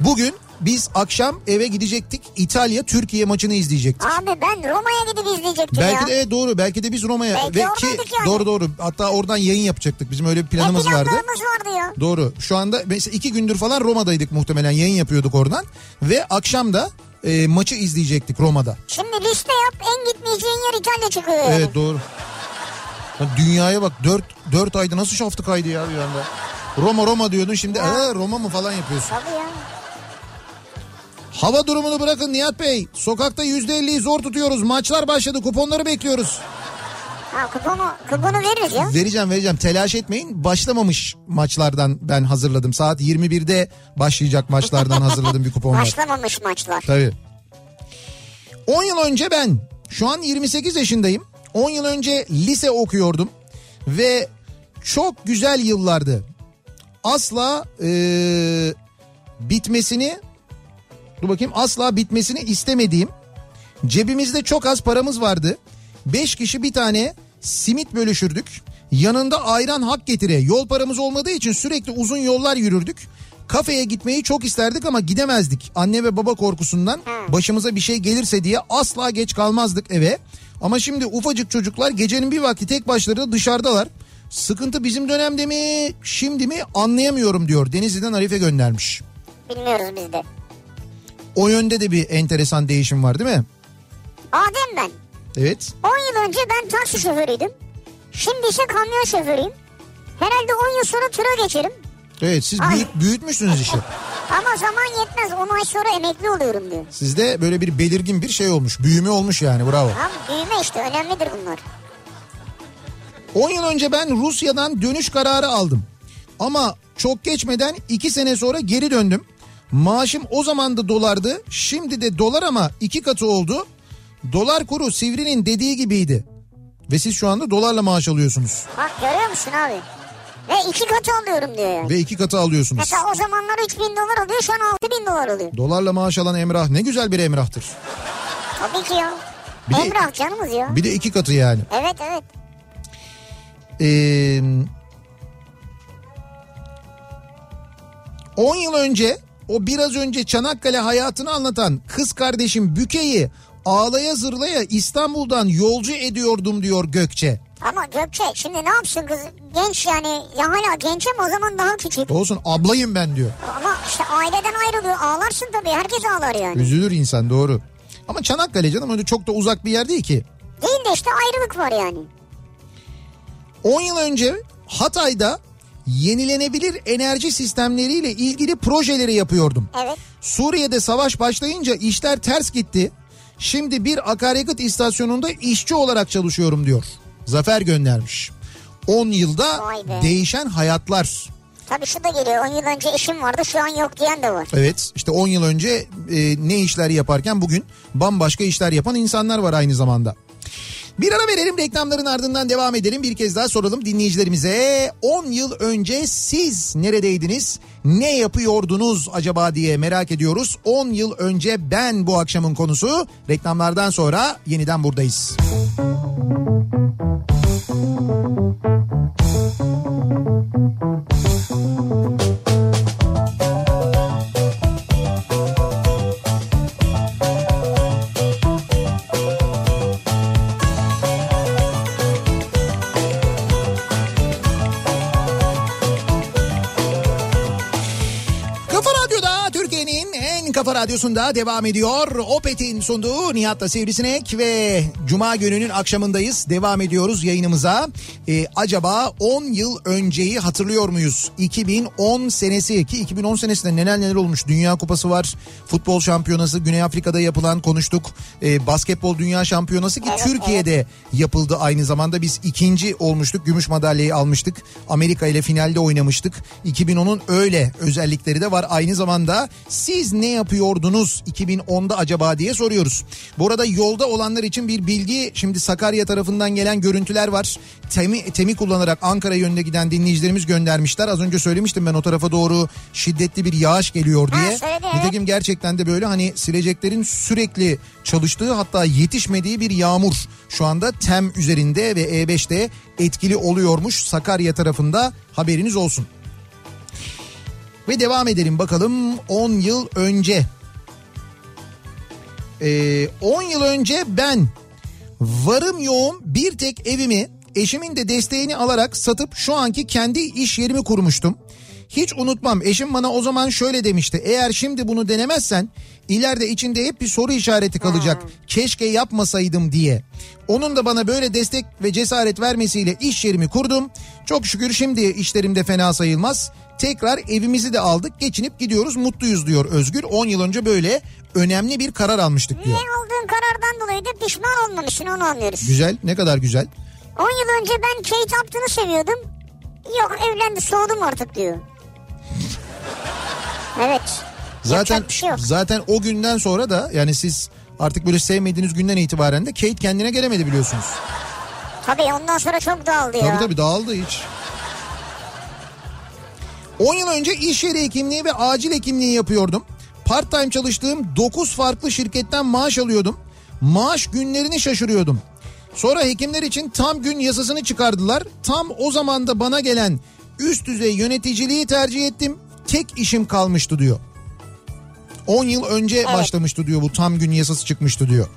Bugün biz akşam eve gidecektik İtalya Türkiye maçını izleyecektik. Abi ben Roma'ya gidip izleyecektim ya. Belki de evet, doğru belki de biz Roma'ya Belki ve ki yani. doğru doğru hatta oradan yayın yapacaktık bizim öyle bir Ne planımız vardı. planlarımız vardı ya. Doğru. Şu anda mesela iki gündür falan Roma'daydık muhtemelen yayın yapıyorduk oradan ve akşam da e, maçı izleyecektik Roma'da. Şimdi liste yap en gitmeyeceğin yer İtalya çıkıyor yani. Evet doğru. Lan dünyaya bak 4 4 ayda nasıl şaftı kaydı ya bir anda. Roma Roma diyordun şimdi "Aa, Roma mı falan yapıyorsun. Tabii ya. Hava durumunu bırakın Nihat Bey. Sokakta %50'yi zor tutuyoruz. Maçlar başladı. Kuponları bekliyoruz. Ha kuponu, kuponu veririz ya. Vereceğim vereceğim. Telaş etmeyin. Başlamamış maçlardan ben hazırladım. Saat 21'de başlayacak maçlardan hazırladım bir kupon var. Başlamamış maçlar. Tabii. 10 yıl önce ben şu an 28 yaşındayım. 10 yıl önce lise okuyordum ve çok güzel yıllardı. Asla eee, bitmesini dur bakayım asla bitmesini istemediğim cebimizde çok az paramız vardı. 5 kişi bir tane simit bölüşürdük. Yanında ayran hak getire. Yol paramız olmadığı için sürekli uzun yollar yürürdük. Kafeye gitmeyi çok isterdik ama gidemezdik. Anne ve baba korkusundan başımıza bir şey gelirse diye asla geç kalmazdık eve. Ama şimdi ufacık çocuklar gecenin bir vakti tek başlarına dışarıdalar. Sıkıntı bizim dönemde mi şimdi mi anlayamıyorum diyor. Denizli'den Arife göndermiş. Bilmiyoruz biz de. O yönde de bir enteresan değişim var değil mi? Adem ben. Evet. 10 yıl önce ben taksi şoförüydüm. Şimdi ise kamyon şoförüyüm. Herhalde 10 yıl sonra tıra geçerim. Evet siz Ay. büyük, büyütmüş işi. Ama zaman yetmez 10 ay sonra emekli oluyorum diyor. Sizde böyle bir belirgin bir şey olmuş. Büyüme olmuş yani bravo. Tamam büyüme işte önemlidir bunlar. 10 yıl önce ben Rusya'dan dönüş kararı aldım. Ama çok geçmeden 2 sene sonra geri döndüm. Maaşım o zaman da dolardı. Şimdi de dolar ama iki katı oldu. Dolar kuru Sivri'nin dediği gibiydi. Ve siz şu anda dolarla maaş alıyorsunuz. Bak görüyor musun abi? Ve iki katı alıyorum diyor yani. Ve iki katı alıyorsunuz. Mesela o zamanlar 3 bin dolar alıyor şu an 6 bin dolar alıyor. Dolarla maaş alan Emrah ne güzel bir Emrah'tır. Tabii ki ya. Bir de- Emrah canımız ya. Bir de iki katı yani. Evet evet. Ee, 10 yıl önce o biraz önce Çanakkale hayatını anlatan kız kardeşim Büke'yi ağlaya zırlaya İstanbul'dan yolcu ediyordum diyor Gökçe. Ama Gökçe şimdi ne yapsın kız? Genç yani ya hala genç ama o zaman daha küçük. Olsun ablayım ben diyor. Ama işte aileden ayrılıyor. Ağlarsın tabii. Herkes ağlar yani. Üzülür insan doğru. Ama Çanakkale canım öyle çok da uzak bir yer değil ki. Değil de işte ayrılık var yani. 10 yıl önce Hatay'da yenilenebilir enerji sistemleriyle ilgili projeleri yapıyordum. Evet. Suriye'de savaş başlayınca işler ters gitti. Şimdi bir akaryakıt istasyonunda işçi olarak çalışıyorum diyor. Zafer göndermiş. 10 yılda değişen hayatlar. Tabii şu da geliyor. 10 yıl önce eşim vardı şu an yok diyen de var. Evet işte 10 yıl önce e, ne işler yaparken bugün bambaşka işler yapan insanlar var aynı zamanda. Bir ara verelim reklamların ardından devam edelim. Bir kez daha soralım dinleyicilerimize. 10 yıl önce siz neredeydiniz? Ne yapıyordunuz acaba diye merak ediyoruz. 10 yıl önce ben bu akşamın konusu. Reklamlardan sonra yeniden buradayız. Kafa Kafa Radyosu'nda devam ediyor. Opet'in sunduğu Nihat'la Sivrisinek ve Cuma gününün akşamındayız. Devam ediyoruz yayınımıza. Ee, acaba 10 yıl önceyi hatırlıyor muyuz? 2010 senesi ki 2010 senesinde neler neler olmuş. Dünya Kupası var, futbol şampiyonası, Güney Afrika'da yapılan konuştuk. Ee, basketbol Dünya Şampiyonası ki Evet, Türkiye'de yapıldı aynı zamanda. Biz ikinci olmuştuk, gümüş madalyayı almıştık. Amerika ile finalde oynamıştık. 2010'un öyle özellikleri de var. Aynı zamanda siz ne yapıyordunuz 2010'da acaba diye soruyoruz. Bu arada yolda olanlar için bir bilgi şimdi Sakarya tarafından gelen görüntüler var. Temi, temi kullanarak Ankara yönüne giden dinleyicilerimiz göndermişler. Az önce söylemiştim ben o tarafa doğru şiddetli bir yağış geliyor Ha, diye. evet. Nitekim gerçekten de böyle hani sileceklerin sürekli çalıştığı hatta yetişmediği bir yağmur şu anda TEM üzerinde ve E5'te etkili oluyormuş Sakarya tarafında haberiniz olsun. Ve devam edelim bakalım 10 yıl önce. Ee, 10 yıl önce ben varım yoğum bir tek evimi eşimin de desteğini alarak satıp şu anki kendi iş yerimi kurmuştum. Hiç unutmam eşim bana o zaman şöyle demişti. Eğer şimdi bunu denemezsen ileride içinde hep bir soru işareti kalacak. Keşke yapmasaydım diye. Onun da bana böyle destek ve cesaret vermesiyle iş yerimi kurdum. Çok şükür şimdi işlerim de fena sayılmaz. Tekrar evimizi de aldık geçinip gidiyoruz mutluyuz diyor Özgür. 10 yıl önce böyle önemli bir karar almıştık Ne diyor. aldığın karardan dolayı da pişman olmamışsın onu anlıyoruz. Güzel ne kadar güzel. 10 yıl önce ben Kate Upton'u seviyordum. Yok evlendi soğudum artık diyor. Evet. Zaten şey zaten o günden sonra da yani siz artık böyle sevmediğiniz günden itibaren de Kate kendine gelemedi biliyorsunuz. Tabii ondan sonra çok dağıldı ya. Tabii tabii dağıldı hiç. 10 yıl önce iş yeri hekimliği ve acil hekimliği yapıyordum. Part time çalıştığım 9 farklı şirketten maaş alıyordum. Maaş günlerini şaşırıyordum. Sonra hekimler için tam gün yasasını çıkardılar. Tam o zaman da bana gelen üst düzey yöneticiliği tercih ettim. Tek işim kalmıştı diyor. 10 yıl önce başlamıştı diyor bu tam gün yasası çıkmıştı diyor.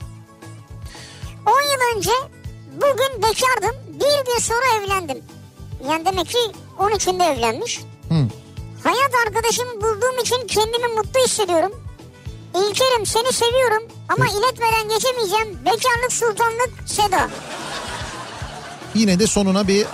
10 yıl önce bugün bekardım. Bir gün sonra evlendim. Yani demek ki 13'ünde evlenmiş. Hı. Hayat arkadaşımı bulduğum için kendimi mutlu hissediyorum. İlkerim seni seviyorum ama iletmeden geçemeyeceğim. Bekarlık sultanlık Seda. Yine de sonuna bir...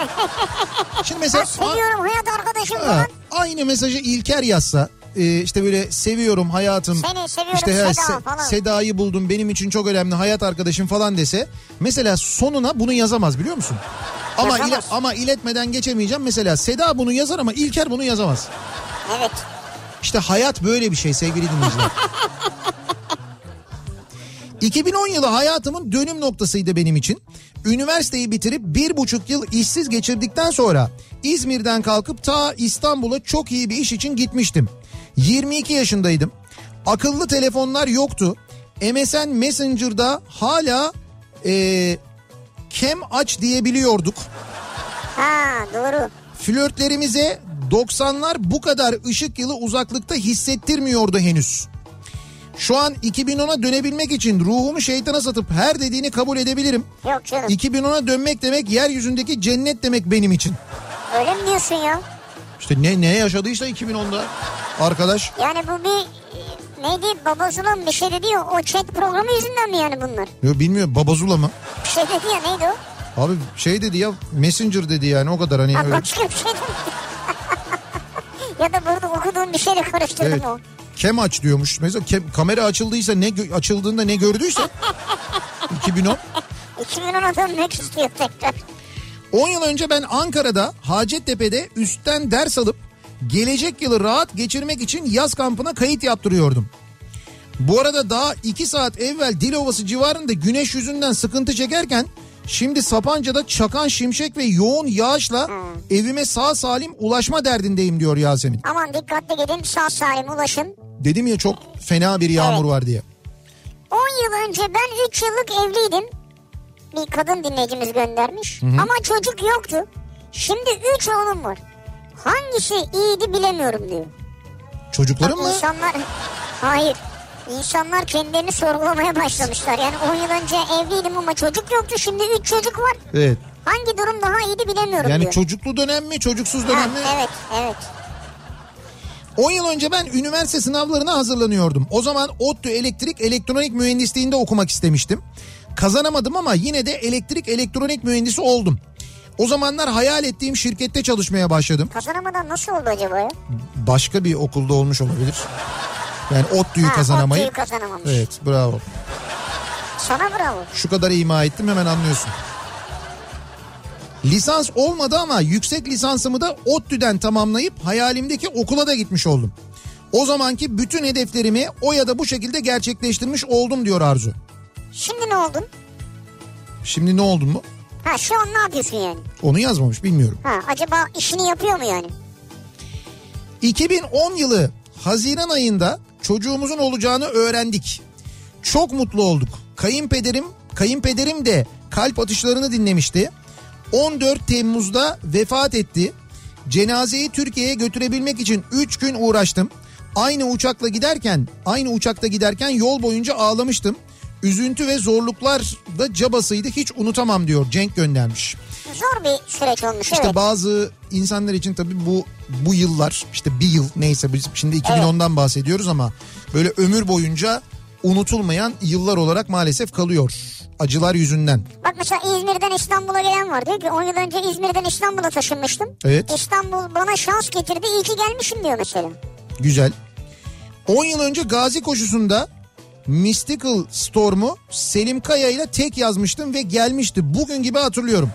[LAUGHS] Şimdi mesela... Ben seviyorum hayat arkadaşım Ha, aynı mesajı İlker yazsa e, işte böyle seviyorum hayatım. Seni seviyorum işte Seda falan. Seda'yı buldum benim için çok önemli hayat arkadaşım falan dese mesela sonuna bunu yazamaz biliyor musun? Ama ile, ama iletmeden geçemeyeceğim mesela Seda bunu yazar ama İlker bunu yazamaz. Evet. İşte hayat böyle bir şey sevgili dinleyiciler. [LAUGHS] 2010 yılı hayatımın dönüm noktasıydı benim için. Üniversiteyi bitirip bir buçuk yıl işsiz geçirdikten sonra İzmir'den kalkıp ta İstanbul'a çok iyi bir iş için gitmiştim. 22 yaşındaydım. Akıllı telefonlar yoktu. MSN Messenger'da hala eee kem aç diyebiliyorduk. Ha doğru. Flörtlerimize 90'lar bu kadar ışık yılı uzaklıkta hissettirmiyordu henüz. Şu an 2010'a dönebilmek için ruhumu şeytana satıp her dediğini kabul edebilirim. Yok canım. 2010'a dönmek demek yeryüzündeki cennet demek benim için. Öyle mi diyorsun ya? İşte ne ne yaşadıysa 2010'da arkadaş. Yani bu bir neydi babasının bir şey dedi ya o chat programı yüzünden mi yani bunlar? Yo, bilmiyorum babazula mı? Bir şey dedi ya neydi o? Abi şey dedi ya messenger dedi yani o kadar hani Ha, öyle. başka bir şey [LAUGHS] ya da burada okuduğum bir şeyle karıştırdım Evet. o. Kem aç diyormuş. Mesela kem- kamera açıldıysa ne açıldığında ne gördüyse 2010 2010'a dönmek istiyor tekrar. 10 yıl önce ben Ankara'da Hacettepe'de üstten ders alıp gelecek yılı rahat geçirmek için yaz kampına kayıt yaptırıyordum. Bu arada daha 2 saat evvel Dilovası civarında güneş yüzünden sıkıntı çekerken şimdi Sapanca'da çakan şimşek ve yoğun yağışla evime sağ salim ulaşma derdindeyim diyor Yasemin. Aman dikkatli gidin sağ salim ulaşın. Dedim ya çok fena bir yağmur Evet. var diye. 10 yıl önce ben 3 yıllık evliydim. Bir kadın dinleyicimiz göndermiş. Ama çocuk yoktu. Şimdi 3 oğlum var. Hangisi iyiydi bilemiyorum diyor. Çocukların mı? insanlar... Hayır. İnsanlar kendilerini sorgulamaya başlamışlar. Yani 10 yıl önce evliydim ama çocuk yoktu. Şimdi 3 çocuk var. Evet. Hangi durum daha iyiydi bilemiyorum Yani diyor. çocuklu dönem mi çocuksuz Ha, dönem mi? evet evet. 10 yıl önce ben üniversite sınavlarına hazırlanıyordum. O zaman ODTÜ elektrik elektronik mühendisliğinde okumak istemiştim. Kazanamadım ama yine de elektrik elektronik mühendisi oldum. O zamanlar hayal ettiğim şirkette çalışmaya başladım. Kazanamadan nasıl oldu acaba ya? Başka bir okulda olmuş olabilir. Yani ODTÜ'yü Ha, kazanamayıp. ODTÜ'yü kazanamamış. Evet bravo. Sana bravo. Şu kadar ima ettim hemen anlıyorsun. Lisans olmadı ama yüksek lisansımı da ODTÜ'den tamamlayıp hayalimdeki okula da gitmiş oldum. O zamanki bütün hedeflerimi o ya da bu şekilde gerçekleştirmiş oldum diyor Arzu. Şimdi ne oldun? Şimdi ne oldun mu? Ha şu an ne yapıyorsun yani? Onu yazmamış bilmiyorum. Ha acaba işini yapıyor mu yani? 2010 yılı Haziran ayında çocuğumuzun olacağını öğrendik. Çok mutlu olduk. Kayınpederim, kayınpederim de kalp atışlarını dinlemişti. 14 Temmuz'da vefat etti. Cenazeyi Türkiye'ye götürebilmek için 3 gün uğraştım. Aynı uçakla giderken, aynı uçakta giderken yol boyunca ağlamıştım. Üzüntü ve zorluklar da cabasıydı hiç unutamam diyor Cenk göndermiş. Zor bir süreç olmuş İşte evet. bazı insanlar için tabii bu bu yıllar işte bir yıl neyse biz şimdi 2010'dan bahsediyoruz ama böyle ömür boyunca unutulmayan yıllar olarak maalesef kalıyor. Acılar yüzünden. Bak mesela İzmir'den İstanbul'a gelen var. Diyor ki 10 yıl önce İzmir'den İstanbul'a taşınmıştım. Evet. İstanbul bana şans getirdi. İyi ki gelmişim diyor mesela. Güzel. 10 yıl önce Gazi koşusunda Mystical Storm'u Selim Kaya ile tek yazmıştım ve gelmişti. Bugün gibi hatırlıyorum.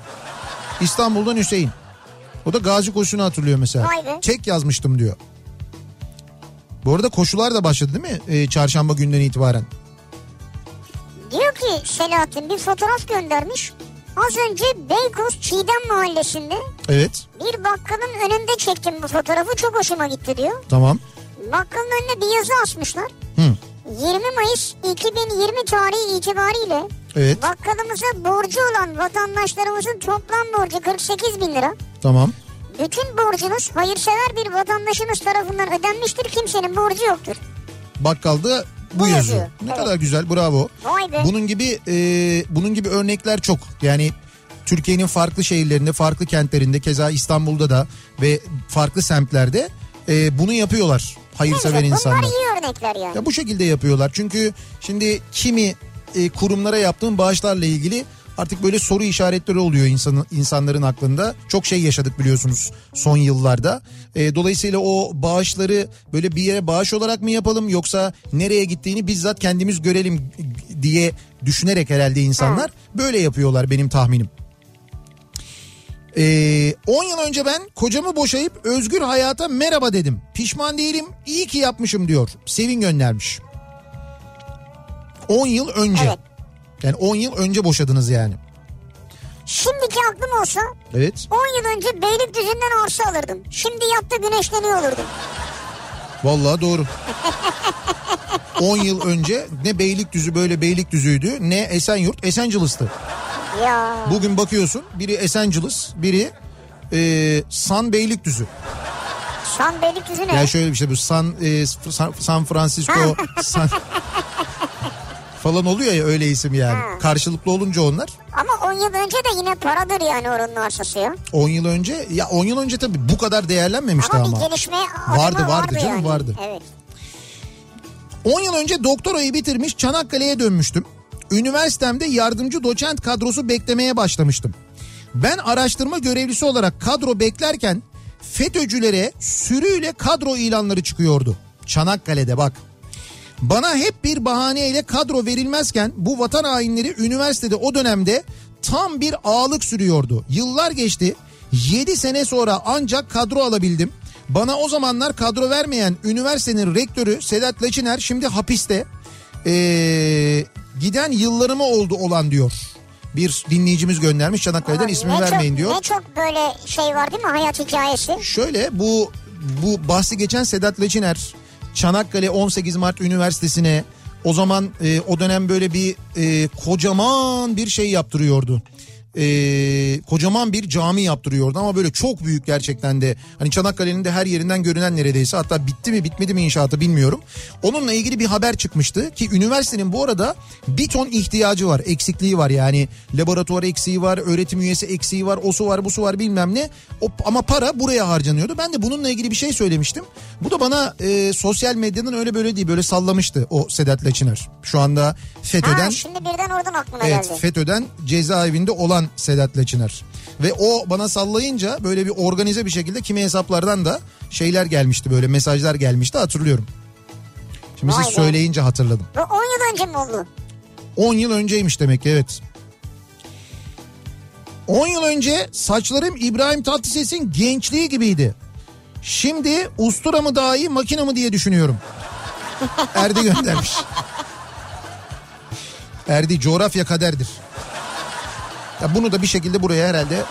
İstanbul'dan Hüseyin. O da Gazi koşusunu hatırlıyor mesela. Tek yazmıştım diyor. Bu arada koşular da başladı değil mi? Ee, çarşamba günden itibaren. Diyor ki Selahattin bir fotoğraf göndermiş. Az önce Beykoz Çiğdem Mahallesi'nde Evet. bir bakkalın önünde çektim bu fotoğrafı. Çok hoşuma gitti diyor. Tamam. Bakkalın önüne bir yazı asmışlar. Hı. 20 Mayıs 2020 tarihi itibariyle Evet. bakkalımıza borcu olan vatandaşlarımızın toplam borcu 48 bin lira. Tamam. Bütün borcunuz hayırsever bir vatandaşınız tarafından ödenmiştir. Kimsenin borcu yoktur. Bakkalda bu, Bu yazıyor. yazıyor. Ne Evet. kadar güzel. Bravo. Vay be. Bunun gibi e, bunun gibi örnekler çok. Yani Türkiye'nin farklı şehirlerinde, farklı kentlerinde, keza İstanbul'da da ve farklı semtlerde e, bunu yapıyorlar hayırsever güzel. insanlar. Bunlar iyi örnekler yani. Ya bu şekilde yapıyorlar. Çünkü şimdi kimi e, kurumlara yaptığın bağışlarla ilgili artık böyle soru işaretleri oluyor insanın insanların aklında. Çok şey yaşadık biliyorsunuz son yıllarda. E, dolayısıyla o bağışları böyle bir yere bağış olarak mı yapalım yoksa nereye gittiğini bizzat kendimiz görelim diye düşünerek herhalde insanlar böyle yapıyorlar benim tahminim. Ee, 10 yıl önce ben kocamı boşayıp özgür hayata merhaba dedim. Pişman değilim iyi ki yapmışım diyor. Sevin göndermiş. 10 yıl önce. Evet. Yani 10 yıl önce boşadınız yani. Şimdiki aklım olsa Evet. 10 yıl önce Beylikdüzü'nden arsa alırdım. Şimdi yatta güneşleniyor olurdum. Vallahi doğru. [LAUGHS] 10 yıl önce ne Beylikdüzü böyle Beylikdüzü'ydü ne Esenyurt Esencilis'ti. Ya Bugün bakıyorsun biri Esencilis biri e, San Beylikdüzü. San Beylikdüzü ne? Yani şöyle bir şey bu San, e, San, San Francisco San, [LAUGHS] falan oluyor ya öyle isim yani. Ha. Karşılıklı olunca onlar Ama 10 yıl önce de yine paradır yani oranın arsası ya. 10 yıl önce ya 10 yıl önce tabii bu kadar değerlenmemişti Ama, ama. bir gelişme Vardı, vardı vardı canım, yani. vardı. Evet. 10 yıl önce doktorayı bitirmiş Çanakkale'ye dönmüştüm. Üniversitemde yardımcı doçent kadrosu beklemeye başlamıştım. Ben araştırma görevlisi olarak kadro beklerken FETÖ'cülere sürüyle kadro ilanları çıkıyordu. Çanakkale'de bak. Bana hep bir bahaneyle kadro verilmezken bu vatan hainleri üniversitede o dönemde tam bir ağlık sürüyordu. Yıllar geçti. 7 sene sonra ancak kadro alabildim. Bana o zamanlar kadro vermeyen üniversitenin rektörü Sedat Laçiner şimdi hapiste. Ee, giden yıllarıma oldu olan diyor. Bir dinleyicimiz göndermiş Çanakkale'den Ama ismini vermeyin çok, diyor. Ne çok böyle şey var değil mi hayat hikayesi? Şöyle bu bu bahsi geçen Sedat Leçiner Çanakkale 18 Mart Üniversitesi'ne o zaman e, o dönem böyle bir e, kocaman bir şey yaptırıyordu. E, kocaman bir cami yaptırıyordu ama böyle çok büyük gerçekten de. Hani Çanakkale'nin de her yerinden görünen neredeyse hatta bitti mi bitmedi mi inşaatı bilmiyorum. Onunla ilgili bir haber çıkmıştı ki üniversitenin bu arada bir ton ihtiyacı var eksikliği var yani laboratuvar eksiği var öğretim üyesi eksiği var o su var bu su var bilmem ne o, ama para buraya harcanıyordu. Ben de bununla ilgili bir şey söylemiştim. Bu da bana e, sosyal medyadan öyle böyle değil böyle sallamıştı o Sedat Laçiner. Şu anda FETÖ'den Ha şimdi birden oradan aklıma Evet geldi. FETÖ'den cezaevinde olan Sedat Laçiner. Ve o bana sallayınca böyle bir organize bir şekilde kimi hesaplardan da şeyler gelmişti böyle mesajlar gelmişti hatırlıyorum. Şimdi Vay siz be. söyleyince hatırladım. Bu 10 yıl önce mi oldu? 10 yıl önceymiş demek ki evet. 10 yıl önce saçlarım İbrahim Tatlıses'in gençliği gibiydi. Şimdi ustura mı daha iyi makine mı diye düşünüyorum. [LAUGHS] Erdi göndermiş. Erdi coğrafya kaderdir. Ya bunu da bir şekilde buraya herhalde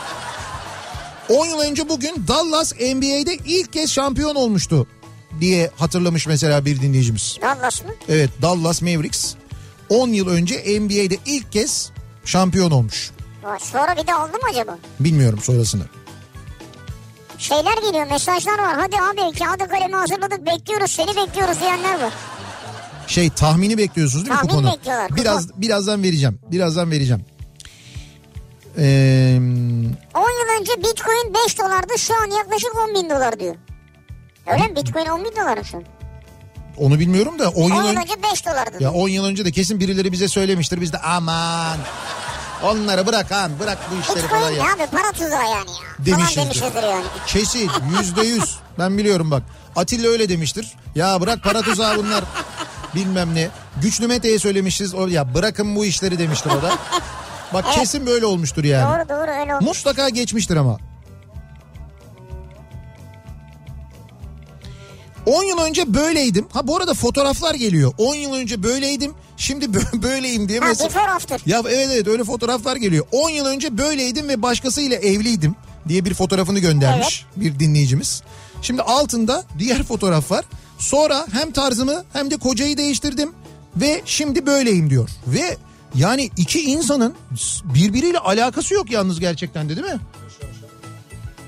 10 yıl önce bugün Dallas NBA'de ilk kez şampiyon olmuştu diye hatırlamış mesela bir dinleyicimiz. Dallas mı? Evet Dallas Mavericks 10 yıl önce NBA'de ilk kez şampiyon olmuş. Sonra bir de oldu mu acaba? Bilmiyorum sonrasını. Şeyler geliyor mesajlar var. Hadi abi kağıdı kalemi hazırladık bekliyoruz seni bekliyoruz diyenler var. Şey tahmini bekliyorsunuz değil mi Tahmin kuponu? bekliyorlar, kupon. Biraz birazdan vereceğim. Birazdan vereceğim. Ee, 10 yıl önce bitcoin 5 dolardı şu an yaklaşık 10 bin dolar diyor. Öyle mi? Bitcoin 10 bin dolar mı şu an? onu bilmiyorum da 10 10 yıl yıl önce önce 5 dolardı. ya 10 yıl önce de kesin birileri bize söylemiştir. Biz de aman onları bırak han bırak bu işleri Bitcoin falan ya. abi para tuzağı yani ya. Demişizdir. Demişizdir yani. Kesin yüzde yüz. Ben biliyorum bak. Atilla öyle demiştir. Ya bırak para tuzağı bunlar. Bilmem ne. Güçlü Mete'ye söylemişiz. O ya bırakın bu işleri demiştir o da. Bak kesin böyle olmuştur yani. Doğru doğru öyle oldu. Mutlaka geçmiştir ama. 10 yıl önce böyleydim. Ha bu arada fotoğraflar geliyor. 10 yıl önce böyleydim. Şimdi bö- [LAUGHS] böyleyim diye Ha mesela. before after. Ya evet evet öyle fotoğraflar geliyor. 10 yıl önce böyleydim ve başkasıyla evliydim diye bir fotoğrafını göndermiş bir dinleyicimiz. Şimdi altında diğer fotoğraf var. Sonra hem tarzımı hem de kocayı değiştirdim ve şimdi böyleyim diyor. Ve yani iki insanın birbiriyle alakası yok yalnız gerçekten de değil mi?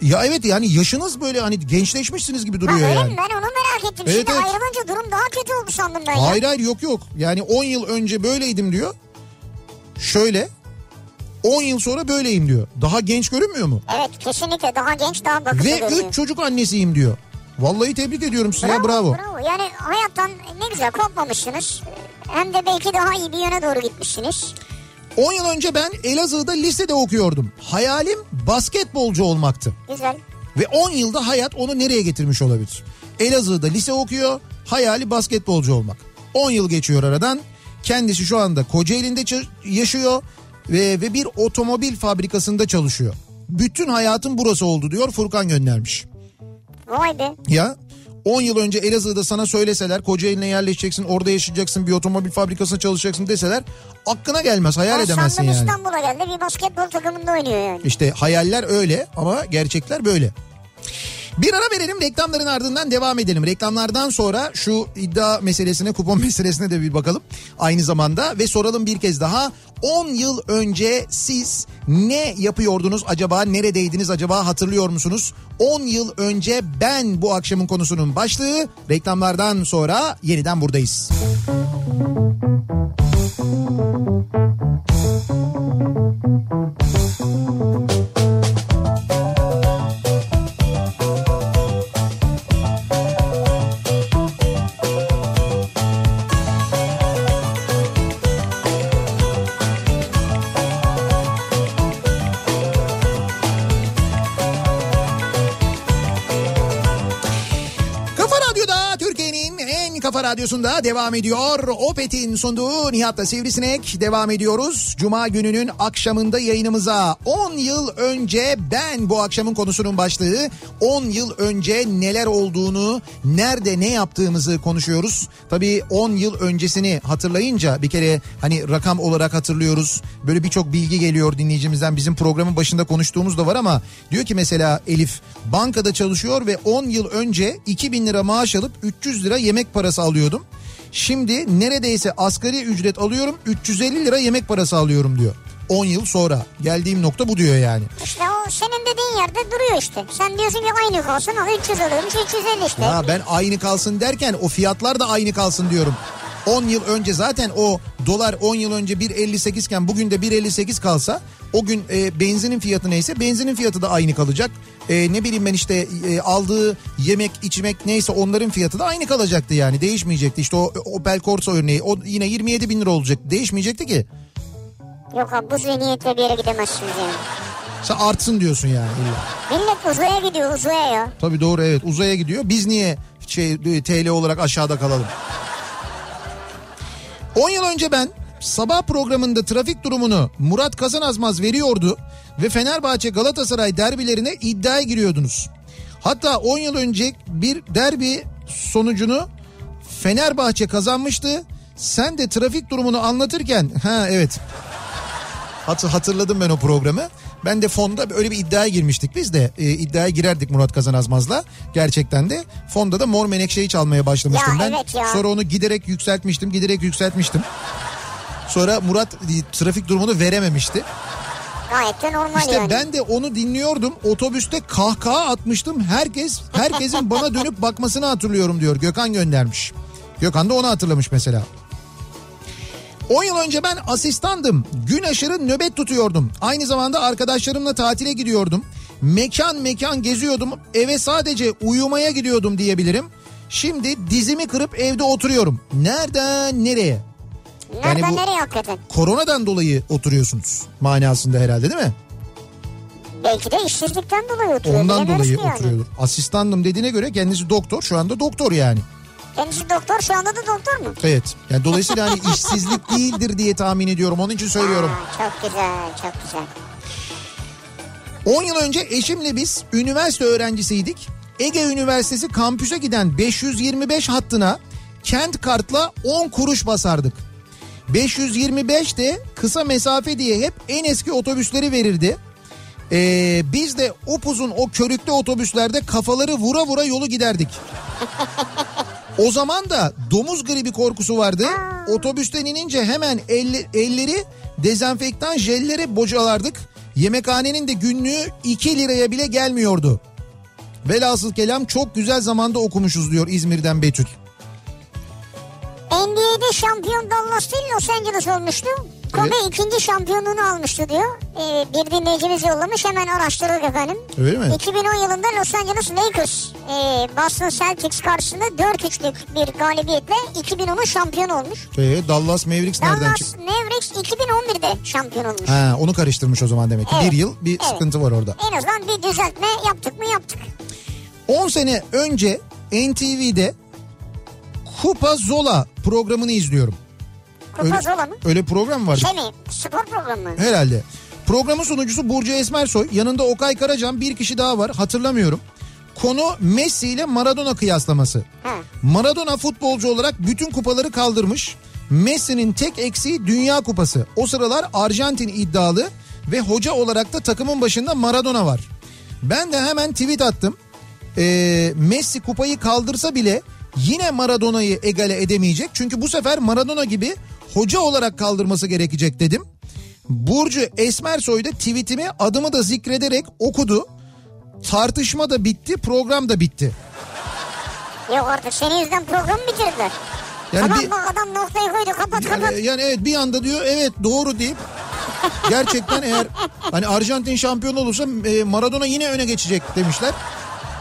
Ya evet yani yaşınız böyle hani gençleşmişsiniz gibi Ha duruyor öyle yani. mi? Ben onu merak ettim. Evet, Şimdi evet. ayrılınca durum daha kötü oldu sandım ben ya. Hayır hayır yok yok. Yani 10 yıl önce böyleydim diyor. Şöyle 10 yıl sonra böyleyim diyor. Daha genç görünmüyor mu? Evet kesinlikle daha genç daha bakımlı Ve görünüyor. 3 çocuk annesiyim diyor. Vallahi tebrik ediyorum size ya, bravo. Bravo. Yani hayattan ne güzel kopmamışsınız. Hem de belki daha iyi bir yöne doğru gitmişsiniz. 10 yıl önce ben Elazığ'da lisede okuyordum. Hayalim basketbolcu olmaktı. Güzel. Ve 10 yılda hayat onu nereye getirmiş olabilir? Elazığ'da lise okuyor, hayali basketbolcu olmak. 10 yıl geçiyor aradan. Kendisi şu anda Kocaeli'nde yaşıyor ve, ve bir otomobil fabrikasında çalışıyor. Bütün hayatım burası oldu diyor Furkan göndermiş. Vay be. Ya 10 yıl önce Elazığ'da sana söyleseler Kocaeli'ne yerleşeceksin orada yaşayacaksın bir otomobil fabrikasında çalışacaksın deseler aklına gelmez hayal Ben edemezsin yani. İstanbul'a geldi bir basketbol takımında oynuyor yani. İşte hayaller öyle ama gerçekler böyle. Bir ara verelim reklamların ardından devam edelim. Reklamlardan sonra şu iddia meselesine kupon [LAUGHS] meselesine de bir bakalım aynı zamanda ve soralım bir kez daha 10 yıl önce siz ne yapıyordunuz acaba neredeydiniz acaba hatırlıyor musunuz? 10 yıl önce ben bu akşamın konusunun başlığı reklamlardan sonra yeniden buradayız. Kafa radyosunda devam ediyor. Opet'in sunduğu Nihat'la Sivrisinek devam ediyoruz. Cuma gününün akşamında yayınımıza 10 yıl önce ben bu akşamın konusunun başlığı 10 yıl önce neler olduğunu, nerede ne yaptığımızı konuşuyoruz. Tabii 10 yıl öncesini hatırlayınca bir kere hani rakam olarak hatırlıyoruz. Böyle birçok bilgi geliyor dinleyicimizden. Bizim programın başında konuştuğumuz da var ama diyor ki mesela Elif bankada çalışıyor ve 10 yıl önce 2000 lira maaş alıp 300 lira yemek parası alıyordum. Şimdi neredeyse asgari ücret alıyorum 350 lira yemek parası alıyorum diyor. 10 yıl sonra. Geldiğim nokta bu diyor yani. İşte o senin dediğin yerde duruyor işte. Sen diyorsun ki aynı kalsın o 300 alıyormuş 350 işte. Ha ben aynı kalsın derken o fiyatlar da aynı kalsın diyorum. 10 yıl önce zaten o dolar 10 yıl önce 1.58 iken bugün de 1.58 kalsa o gün e, benzinin fiyatı neyse benzinin fiyatı da aynı kalacak. E, ne bileyim ben işte e, aldığı yemek içmek neyse onların fiyatı da aynı kalacaktı yani değişmeyecekti. İşte o Opel Corsa örneği o yine 27 bin lira olacak değişmeyecekti ki. Yok abi bu zihniyetle bir yere gidemezsiniz yani. Sen artsın diyorsun yani. Millet uzaya gidiyor uzaya ya. Tabii doğru evet uzaya gidiyor. Biz niye şey TL olarak aşağıda kalalım? 10 yıl önce ben sabah programında trafik durumunu Murat Kazanazmaz veriyordu ve Fenerbahçe Galatasaray derbilerine iddiaya giriyordunuz. Hatta 10 yıl önce bir derbi sonucunu Fenerbahçe kazanmıştı. Sen de trafik durumunu anlatırken ha evet Hatı hatırladım ben o programı. Ben de fonda öyle bir iddiaya girmiştik biz de. E, iddiaya girerdik Murat Kazanazmaz'la. Gerçekten de fonda da Mor Menekşe'yi çalmaya başlamıştım Ya ben. evet ya. Sonra onu giderek yükseltmiştim, giderek yükseltmiştim. Sonra Murat e, trafik durumunu verememişti. Gayet de normal İşte yani. ben de onu dinliyordum. Otobüste kahkaha atmıştım. Herkes herkesin bana [LAUGHS] dönüp bakmasını hatırlıyorum diyor. Gökhan göndermiş. Gökhan da onu hatırlamış mesela. 10 yıl önce ben asistandım. Gün aşırı nöbet tutuyordum. Aynı zamanda arkadaşlarımla tatile gidiyordum. Mekan mekan geziyordum. Eve sadece uyumaya gidiyordum diyebilirim. Şimdi dizimi kırıp evde oturuyorum. Nereden nereye? Nereden yani bu- nereye hakikaten? Koronadan dolayı oturuyorsunuz manasında herhalde değil mi? Belki de işsizlikten dolayı oturuyor. Ondan dolayı yani. oturuyordur. Asistandım dediğine göre kendisi doktor. Şu anda doktor yani. Kendisi doktor şu anda da doktor mu? Evet. Yani dolayısıyla hani işsizlik [LAUGHS] değildir diye tahmin ediyorum. Onun için söylüyorum. Aa, çok güzel çok güzel. 10 yıl önce eşimle biz üniversite öğrencisiydik. Ege Üniversitesi kampüse giden 525 hattına kent kartla 10 kuruş basardık. 525 de kısa mesafe diye hep en eski otobüsleri verirdi. Ee, biz de upuzun o körüklü otobüslerde kafaları vura vura yolu giderdik. O zaman da domuz gribi korkusu vardı. Otobüsten inince hemen elle- elleri dezenfektan jellere bocalardık. Yemekhanenin de günlüğü 2 liraya bile gelmiyordu. Velhasıl kelam çok güzel zamanda okumuşuz diyor İzmir'den Betül. NBA'de şampiyon Dallas değil Los Angeles olmuştu. Kobe Evet. ikinci şampiyonluğunu almıştı diyor. Ee, bir dinleyicimiz yollamış hemen araştırdık efendim. Öyle mi? 2010 yılında Los Angeles Lakers e, Boston Celtics karşısında 4-3'lük bir galibiyetle 2010'un şampiyonu olmuş. Ee, Dallas Mavericks nereden Dallas çıktı? Mavericks 2011'de şampiyon olmuş. Ha, onu karıştırmış o zaman demek ki. Evet. Bir yıl bir Evet. sıkıntı var orada. En azından bir düzeltme yaptık mı yaptık. 10 sene önce NTV'de Kupa Zola programını izliyorum. Kupa Öyle- Zola mı? Öyle program vardı. Şey mi? Spor programı mı? Herhalde. Programın sunucusu Burcu Esmersoy. Yanında Okay Karacan bir kişi daha var hatırlamıyorum. Konu Messi ile Maradona kıyaslaması. Ha. Maradona futbolcu olarak bütün kupaları kaldırmış. Messi'nin tek eksiği Dünya Kupası. O sıralar Arjantin iddialı ve hoca olarak da takımın başında Maradona var. Ben de hemen tweet attım. Ee, Messi kupayı kaldırsa bile yine Maradona'yı egale edemeyecek. Çünkü bu sefer Maradona gibi hoca olarak kaldırması gerekecek dedim. Burcu Esmersoy da tweetimi adımı da zikrederek okudu. Tartışma da bitti, program da bitti. Yok artık senin yüzünden programı bitirdiler. Yani tamam bir- bak adam noktayı koydu kapat kapat. Yani, yani evet bir anda diyor evet doğru deyip gerçekten eğer [LAUGHS] hani Arjantin şampiyon olursa e, Maradona yine öne geçecek demişler.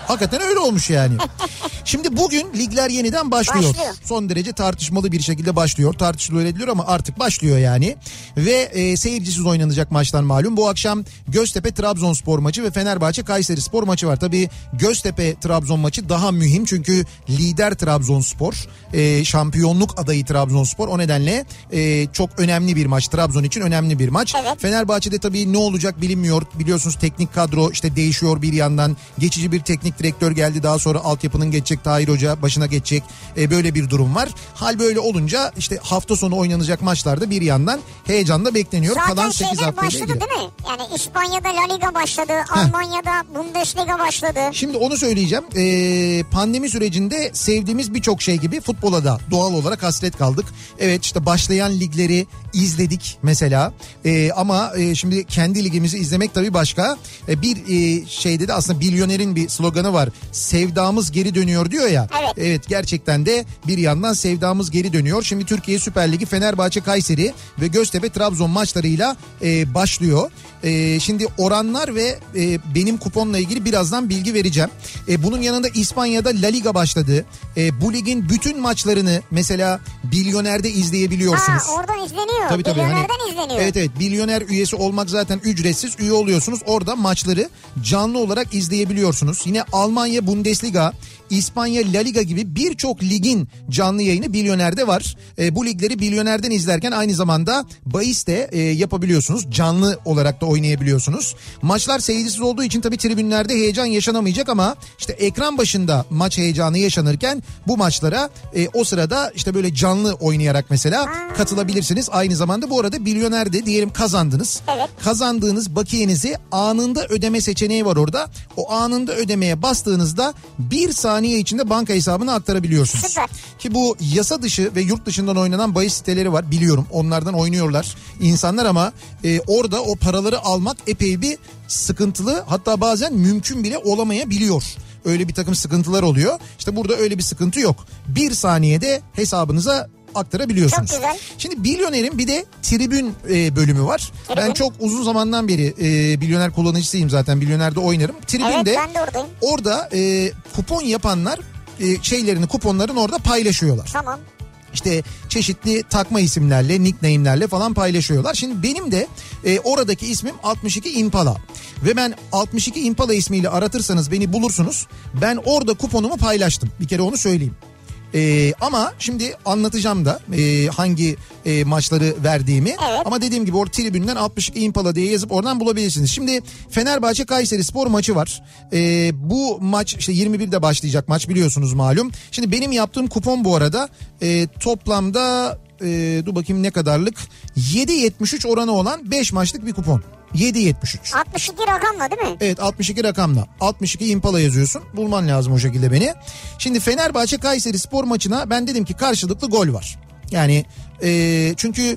Hakikaten öyle olmuş yani. [LAUGHS] Şimdi bugün ligler yeniden başlıyor. Başlıyor. Son derece tartışmalı bir şekilde başlıyor. Tartışılıyor ediliyor ama artık başlıyor yani. Ve e, seyircisiz oynanacak maçtan malum. Bu akşam Göztepe Trabzonspor maçı ve Fenerbahçe Kayseri Spor maçı var. Tabii Göztepe Trabzon maçı daha mühim çünkü lider Trabzonspor, e, şampiyonluk adayı Trabzonspor. O nedenle e, çok önemli bir maç. Trabzon için önemli bir maç. Evet. Fenerbahçe'de tabii ne olacak bilinmiyor. Biliyorsunuz teknik kadro işte değişiyor bir yandan. Geçici bir teknik direktör geldi. Daha sonra altyapının geçecek. Tahir Hoca başına geçecek. E, böyle bir durum var. Hal böyle olunca işte hafta sonu oynanacak maçlarda bir yandan heyecanla bekleniyor. Zaten Kalan 8 şeyler haftayla başladı ilgili. değil mi? Yani İspanya'da La Liga başladı. Almanya'da Bundesliga başladı. Şimdi onu söyleyeceğim. Ee, pandemi sürecinde sevdiğimiz birçok şey gibi futbola da doğal olarak hasret kaldık. Evet işte başlayan ligleri izledik mesela. Ee, ama e, şimdi kendi ligimizi izlemek tabii başka. Ee, bir e, şeyde de aslında milyonerin bir sloganı var. Sevdamız geri dönüyor diyor ya. Evet. Evet gerçekten de bir yandan sevdamız geri dönüyor. Şimdi Türkiye Süper Ligi Fenerbahçe Kayseri ve Göztepe Trabzon maçlarıyla e, başlıyor. E, şimdi oranlar ve e, benim kuponla ilgili birazdan bilgi vereceğim. E, bunun yanında İspanya'da La Liga başladı. E, bu ligin bütün maçlarını mesela Bilyoner'de izleyebiliyorsunuz. Ha oradan izleniyor. Tabii tabii. Hani, Milyonerden izleniyor. evet evet milyoner üyesi olmak zaten ücretsiz. Üye oluyorsunuz. Orada maçları canlı olarak izleyebiliyorsunuz. Yine Almanya Bundesliga, İspanya La Liga gibi birçok ligin canlı yayını Bilyoner'de var. E, bu ligleri Bilyoner'den izlerken aynı zamanda bahis de e, yapabiliyorsunuz. Canlı olarak da oynayabiliyorsunuz. Maçlar seyircisiz olduğu için tabii tribünlerde heyecan yaşanamayacak ama işte ekran başında maç heyecanı yaşanırken bu maçlara e, o sırada işte böyle canlı oynayarak mesela katılabilirsiniz. Aynı zamanda bu arada Bilyoner'de diyelim kazandınız. Evet. Kazandığınız bakiyenizi anında ödeme seçeneği var orada. O anında ödemeye bastığınızda bir saniye içinde banka hesabına aktarabiliyorsunuz. Süper. Ki bu yasa dışı ve yurt dışından oynanan bahis siteleri var biliyorum. Onlardan oynuyorlar insanlar ama e, orada o paraları almak epey bir sıkıntılı. Hatta bazen mümkün bile olamayabiliyor. Öyle bir takım sıkıntılar oluyor. İşte burada öyle bir sıkıntı yok. Bir saniyede hesabınıza aktarabiliyorsunuz. Çok güzel. Şimdi Bilyoner'in bir de tribün e, bölümü var. Tribün. Ben çok uzun zamandan beri e, Bilyoner kullanıcısıyım zaten. Bilyoner'de oynarım. Tribünde Evet ben de oradayım. orada e, kupon yapanlar e, şeylerini kuponların orada paylaşıyorlar. Tamam. İşte çeşitli takma isimlerle, nickname'lerle falan paylaşıyorlar. Şimdi benim de e, oradaki ismim 62 Impala. Ve ben 62 Impala ismiyle aratırsanız beni bulursunuz. Ben orada kuponumu paylaştım. Bir kere onu söyleyeyim. E, ama şimdi anlatacağım da e, hangi e, maçları verdiğimi. Evet. Ama dediğim gibi orada tribünden 62 Impala diye yazıp oradan bulabilirsiniz. Şimdi Fenerbahçe Kayseri Spor maçı var. E, bu maç işte 21'de başlayacak maç biliyorsunuz malum. Şimdi benim yaptığım kupon bu arada e, toplamda e, dur bakayım ne kadarlık 7.73 oranı olan 5 maçlık bir kupon. 7.73. 62 rakamla değil mi? Evet 62 rakamla. 62 Impala yazıyorsun. Bulman lazım o şekilde beni. Şimdi Fenerbahçe Kayseri spor maçına ben dedim ki karşılıklı gol var. Yani e, çünkü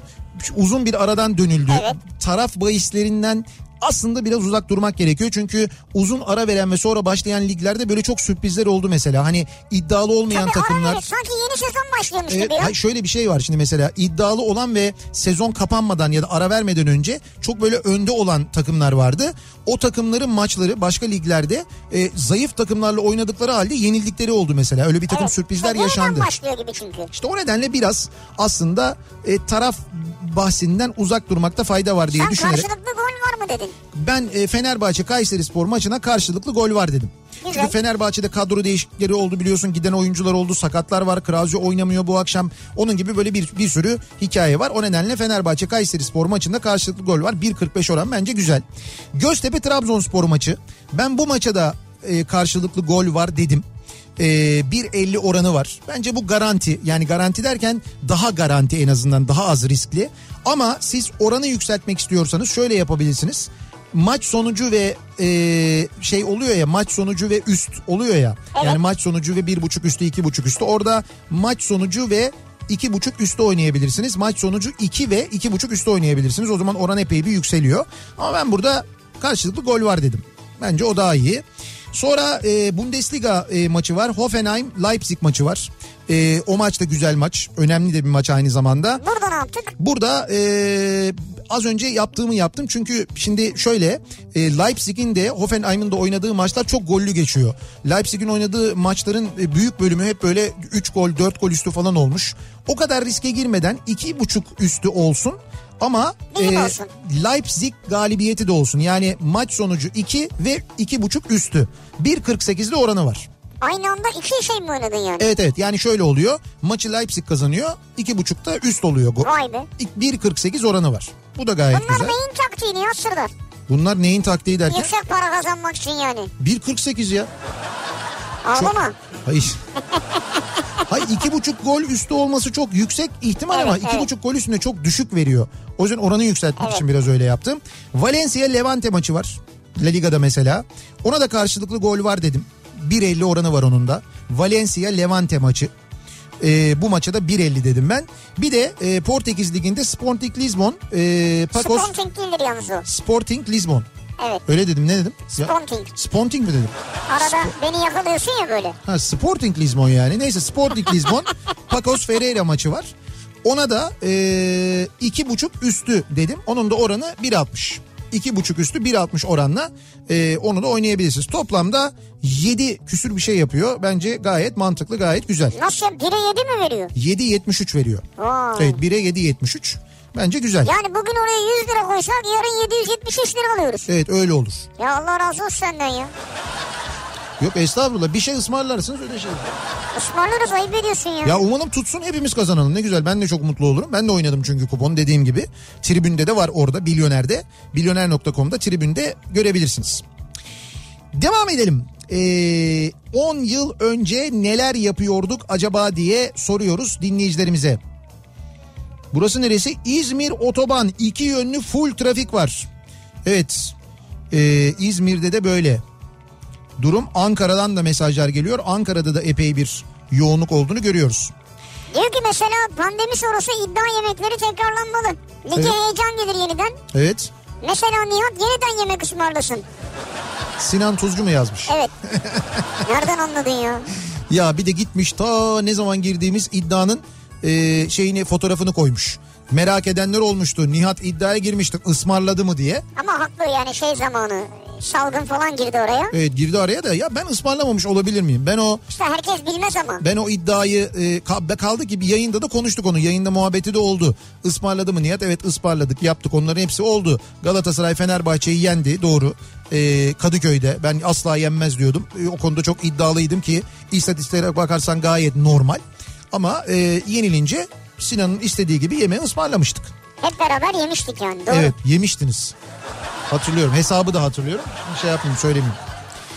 uzun bir aradan dönüldü. Evet. Taraf bahislerinden aslında biraz uzak durmak gerekiyor. Çünkü uzun ara veren ve sonra başlayan liglerde böyle çok sürprizler oldu mesela. Hani iddialı olmayan Tabii takımlar. ara sanki yeni sezon başlıyormuş Evet, gibi hayır, şöyle bir şey var şimdi mesela iddialı olan ve sezon kapanmadan ya da ara vermeden önce çok böyle önde olan takımlar vardı. O takımların maçları başka liglerde e, zayıf takımlarla oynadıkları halde yenildikleri oldu mesela. Öyle bir takım Evet. sürprizler yaşandı. başlıyor gibi çünkü. İşte o nedenle biraz aslında e, taraf bahsinden uzak durmakta fayda var diye Sen düşünerek karşılıklı gol var mı dedin? ben e, Fenerbahçe Kayseri Spor maçına karşılıklı gol var dedim. Güzel. Çünkü Fenerbahçe'de kadro değişiklikleri oldu biliyorsun giden oyuncular oldu sakatlar var Krause oynamıyor bu akşam onun gibi böyle bir, bir sürü hikaye var. O nedenle Fenerbahçe Kayseri Spor maçında karşılıklı gol var 1.45 oran bence güzel. Göztepe Trabzonspor maçı ben bu maça da e, karşılıklı gol var dedim. E, 1.50 oranı var. Bence bu garanti yani garanti derken daha garanti en azından daha az riskli. Ama siz oranı yükseltmek istiyorsanız şöyle yapabilirsiniz maç sonucu ve e, şey oluyor ya maç sonucu ve üst oluyor ya. Evet. Yani maç sonucu ve bir buçuk üstü iki buçuk üstü. Orada maç sonucu ve iki buçuk üstü oynayabilirsiniz. Maç sonucu iki ve iki buçuk üstü oynayabilirsiniz. O zaman oran epey bir yükseliyor. Ama ben burada karşılıklı gol var dedim. Bence o daha iyi. Sonra e, Bundesliga e, maçı var. Hoffenheim Leipzig maçı var. E, o maç da güzel maç. Önemli de bir maç aynı zamanda. Burada ne yaptık? Burada e, az önce yaptığımı yaptım çünkü şimdi şöyle e, Leipzig'in de Hoffenheim'in de oynadığı maçlar çok gollü geçiyor. Leipzig'in oynadığı maçların e, büyük bölümü hep böyle 3 gol 4 gol üstü falan olmuş. O kadar riske girmeden 2,5 üstü olsun ama e, olsun. Leipzig galibiyeti de olsun. Yani maç sonucu 2 ve 2,5 üstü. 1.48'de oranı var. Aynı anda iki şey mi oynadın yani? Evet evet yani şöyle oluyor. Maçı Leipzig kazanıyor. 2.5'da üst oluyor. Vay be. 1.48 oranı var. Bu da gayet Bunlar güzel. neyin taktiğini ya sırlar? Bunlar neyin taktiği derken? Yüksek para kazanmak için yani. 1.48 ya. Ağlama. Hayır. [LAUGHS] Hayır iki buçuk gol üstü olması çok yüksek ihtimal Evet, ama iki evet. buçuk gol üstünde çok düşük veriyor. O yüzden oranı yükseltmek Evet. için biraz öyle yaptım. Valencia Levante maçı var. La Liga'da mesela. Ona da karşılıklı gol var dedim. 1.50 oranı var onun da. Valencia Levante maçı. Ee, bu maça da 1.50 dedim ben. Bir de e, Portekiz Ligi'nde Sporting Lisbon, e, Pacos Sponting değildir yalnız o. Sporting Lisbon. Evet. Öyle dedim ne dedim? Ya, Sponting. Sponting mi dedim? Arada beni yakalıyorsun ya böyle. Ha Sporting Lisbon yani. Neyse Sporting Lisbon [LAUGHS] Pacos Ferreira maçı var. Ona da e, iki buçuk üstü dedim. Onun da oranı 1.60. İki buçuk üstü 1.60 oranla e, onu da oynayabilirsiniz. Toplamda 7 küsür bir şey yapıyor. Bence gayet mantıklı gayet güzel. Nasıl ya? 1'e 7 mi veriyor? 7.73 veriyor. Vay. Evet 1'e 7.73. Bence güzel. Yani bugün oraya 100 lira koysak yarın 773 lira alıyoruz. Evet öyle olur. Ya Allah razı olsun senden ya. Yok estağfurullah bir şey ısmarlarsınız öyle şey. Ismarlarız ayıp ediyorsun ya. Ya umalım tutsun hepimiz kazanalım ne güzel ben de çok mutlu olurum. Ben de oynadım çünkü kupon dediğim gibi. Tribünde de var orada Bilyoner'de. Bilyoner.com'da tribünde görebilirsiniz. Devam edelim. Ee, 10 yıl önce neler yapıyorduk acaba diye soruyoruz dinleyicilerimize. Burası neresi? İzmir otoban iki yönlü full trafik var. Evet ee, İzmir'de de böyle. Durum Ankara'dan da mesajlar geliyor. Ankara'da da epey bir yoğunluk olduğunu görüyoruz. Diyor ki mesela pandemi sonrası iddia yemekleri tekrarlanmalı. Lige Evet. heyecan gelir yeniden. Evet. Mesela Nihat yeniden yemek ısmarlasın. Sinan Tuzcu mu yazmış? Evet. [LAUGHS] Nereden anladın ya? Ya bir de gitmiş ta ne zaman girdiğimiz iddianın e, şeyini fotoğrafını koymuş. Merak edenler olmuştu. Nihat iddiaya girmişti ısmarladı mı diye. Ama haklı yani şey zamanı salgın falan girdi oraya. Evet girdi araya da ya ben ısmarlamamış olabilir miyim? Ben o İşte herkes bilmez ama. ben o iddiayı e, ka- kaldı ki bir yayında da konuştuk onu. Yayında muhabbeti de oldu. Ismarladı mı Nihat? Evet ısmarladık yaptık onların hepsi oldu. Galatasaray Fenerbahçe'yi yendi doğru. E, Kadıköy'de ben asla yenmez diyordum. E, o konuda çok iddialıydım ki istatistiklere bakarsan gayet normal. Ama e, yenilince Sinan'ın istediği gibi yemeği ısmarlamıştık. Hep beraber yemiştik yani doğru. Evet yemiştiniz. Hatırlıyorum hesabı da hatırlıyorum. Şimdi şey yapmayayım söylemeyeyim.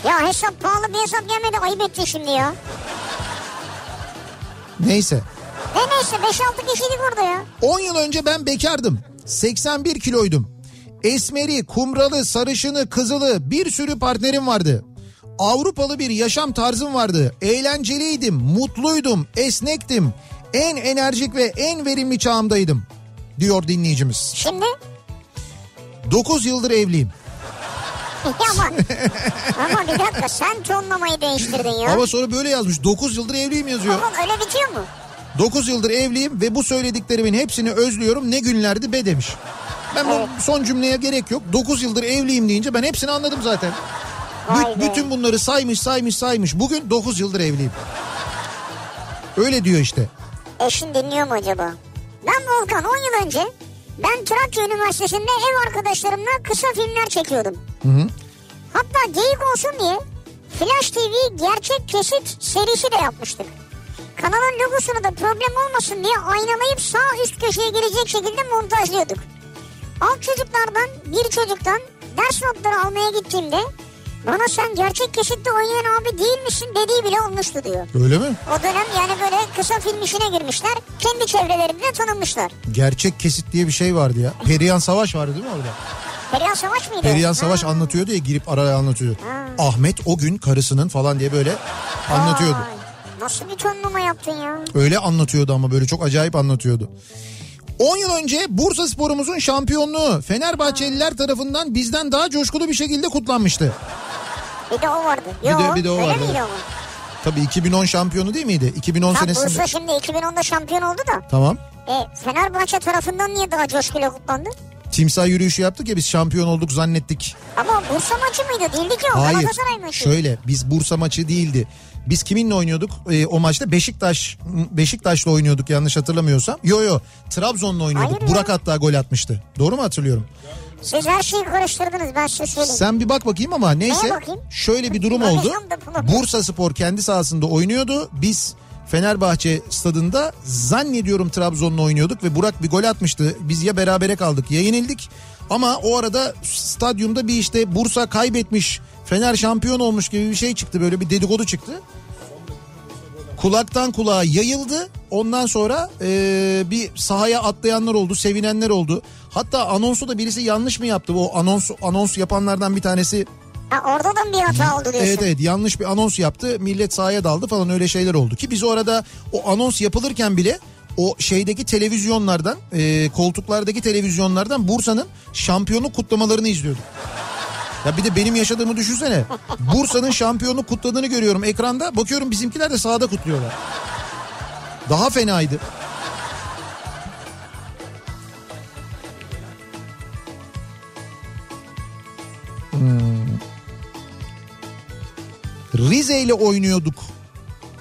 Ya hesap pahalı bir hesap gelmedi ayıp ettin şimdi ya. Neyse. Ne neyse 5-6 kişiydik orada ya. 10 yıl önce ben bekardım. 81 kiloydum. Esmeri, kumralı, sarışını, kızılı bir sürü partnerim vardı. Avrupalı bir yaşam tarzım vardı. Eğlenceliydim, mutluydum, esnektim. En enerjik ve en verimli çağımdaydım diyor dinleyicimiz. Şimdi 9 yıldır evliyim. [LAUGHS] ama, ama bir dakika sen tonlamayı değiştirdin ya. Ama sonra böyle yazmış. 9 yıldır evliyim yazıyor. Oğlum öyle bitiyor mu? 9 yıldır evliyim ve bu söylediklerimin hepsini özlüyorum. Ne günlerdi be demiş. Ben bu son cümleye gerek yok. 9 yıldır evliyim deyince ben hepsini anladım zaten. Be. bütün bunları saymış saymış saymış. Bugün 9 yıldır evliyim. Öyle diyor işte. Eşin dinliyor mu acaba? Ben Volkan 10 yıl önce ben Trakya Üniversitesi'nde ev arkadaşlarımla kısa filmler çekiyordum. Hatta geyik olsun diye Flash TV gerçek kesit serisi de yapmıştık. Kanalın logosunu da problem olmasın diye aynalayıp sağ üst köşeye gelecek şekilde montajlıyorduk. Alt çocuklardan bir çocuktan ders notları almaya gittiğimde bana sen gerçek kesitte oynayan abi değil misin dediği bile olmuştu diyor. Öyle mi? O dönem yani böyle kısa film işine girmişler. Kendi çevrelerinde de tanınmışlar. Gerçek kesit diye bir şey vardı ya. Perihan Savaş vardı değil mi orada? Perihan Savaş mıydı? Perihan Savaş Ha. anlatıyordu ya girip araya anlatıyordu. Ahmet o gün karısının falan diye böyle anlatıyordu. Vay, Nasıl bir tonlama yaptın ya? Öyle anlatıyordu ama böyle çok acayip anlatıyordu. 10 yıl önce Bursa Spor'umuzun şampiyonluğu Fenerbahçeliler tarafından bizden daha coşkulu bir şekilde kutlanmıştı. Bir de o vardı. Bir Yo, de- bir de o öyle vardı, miydi ama? Tabii 2010 şampiyonu değil miydi? 2010 Ya senesinde. Bursa şimdi 2010'da şampiyon oldu da. Tamam. E, Fenerbahçe tarafından niye daha coşkuyla kutlandı? Timsah yürüyüşü yaptık ya biz şampiyon olduk zannettik. Ama Bursa maçı mıydı? Değildi ki o. Hayır. Galatasaray maçı. Şöyle biz Bursa maçı değildi. Biz kiminle oynuyorduk? Ee, o maçta Beşiktaş Beşiktaş'la oynuyorduk yanlış hatırlamıyorsam. Yo yo Trabzon'la oynuyorduk. Hayır ya. Burak hatta gol atmıştı. Doğru mu hatırlıyorum? Siz her şeyi karıştırdınız ben size söyleyeyim. Sen bir bak bakayım ama neyse Neye bakayım? şöyle bir durum oldu. Bursa Spor kendi sahasında oynuyordu. Biz Fenerbahçe stadında zannediyorum Trabzon'la oynuyorduk ve Burak bir gol atmıştı. Biz ya berabere kaldık ya yenildik. Ama o arada stadyumda bir işte Bursa kaybetmiş Fener şampiyon olmuş gibi bir şey çıktı böyle bir dedikodu çıktı. Kulaktan kulağa yayıldı. Ondan sonra e, bir sahaya atlayanlar oldu, sevinenler oldu. Hatta anonsu da birisi yanlış mı yaptı? O anons anons yapanlardan bir tanesi Ha, orada da bir hata oldu diyorsun? Evet evet yanlış bir anons yaptı. Millet sahaya daldı falan öyle şeyler oldu. Ki biz orada o anons yapılırken bile o şeydeki televizyonlardan e, koltuklardaki televizyonlardan Bursa'nın şampiyonluk kutlamalarını izliyorduk. Ya bir de benim yaşadığımı düşünsene. Bursa'nın şampiyonluk kutladığını görüyorum ekranda. Bakıyorum bizimkiler de sahada kutluyorlar. Daha fenaydı. Rize ile oynuyorduk.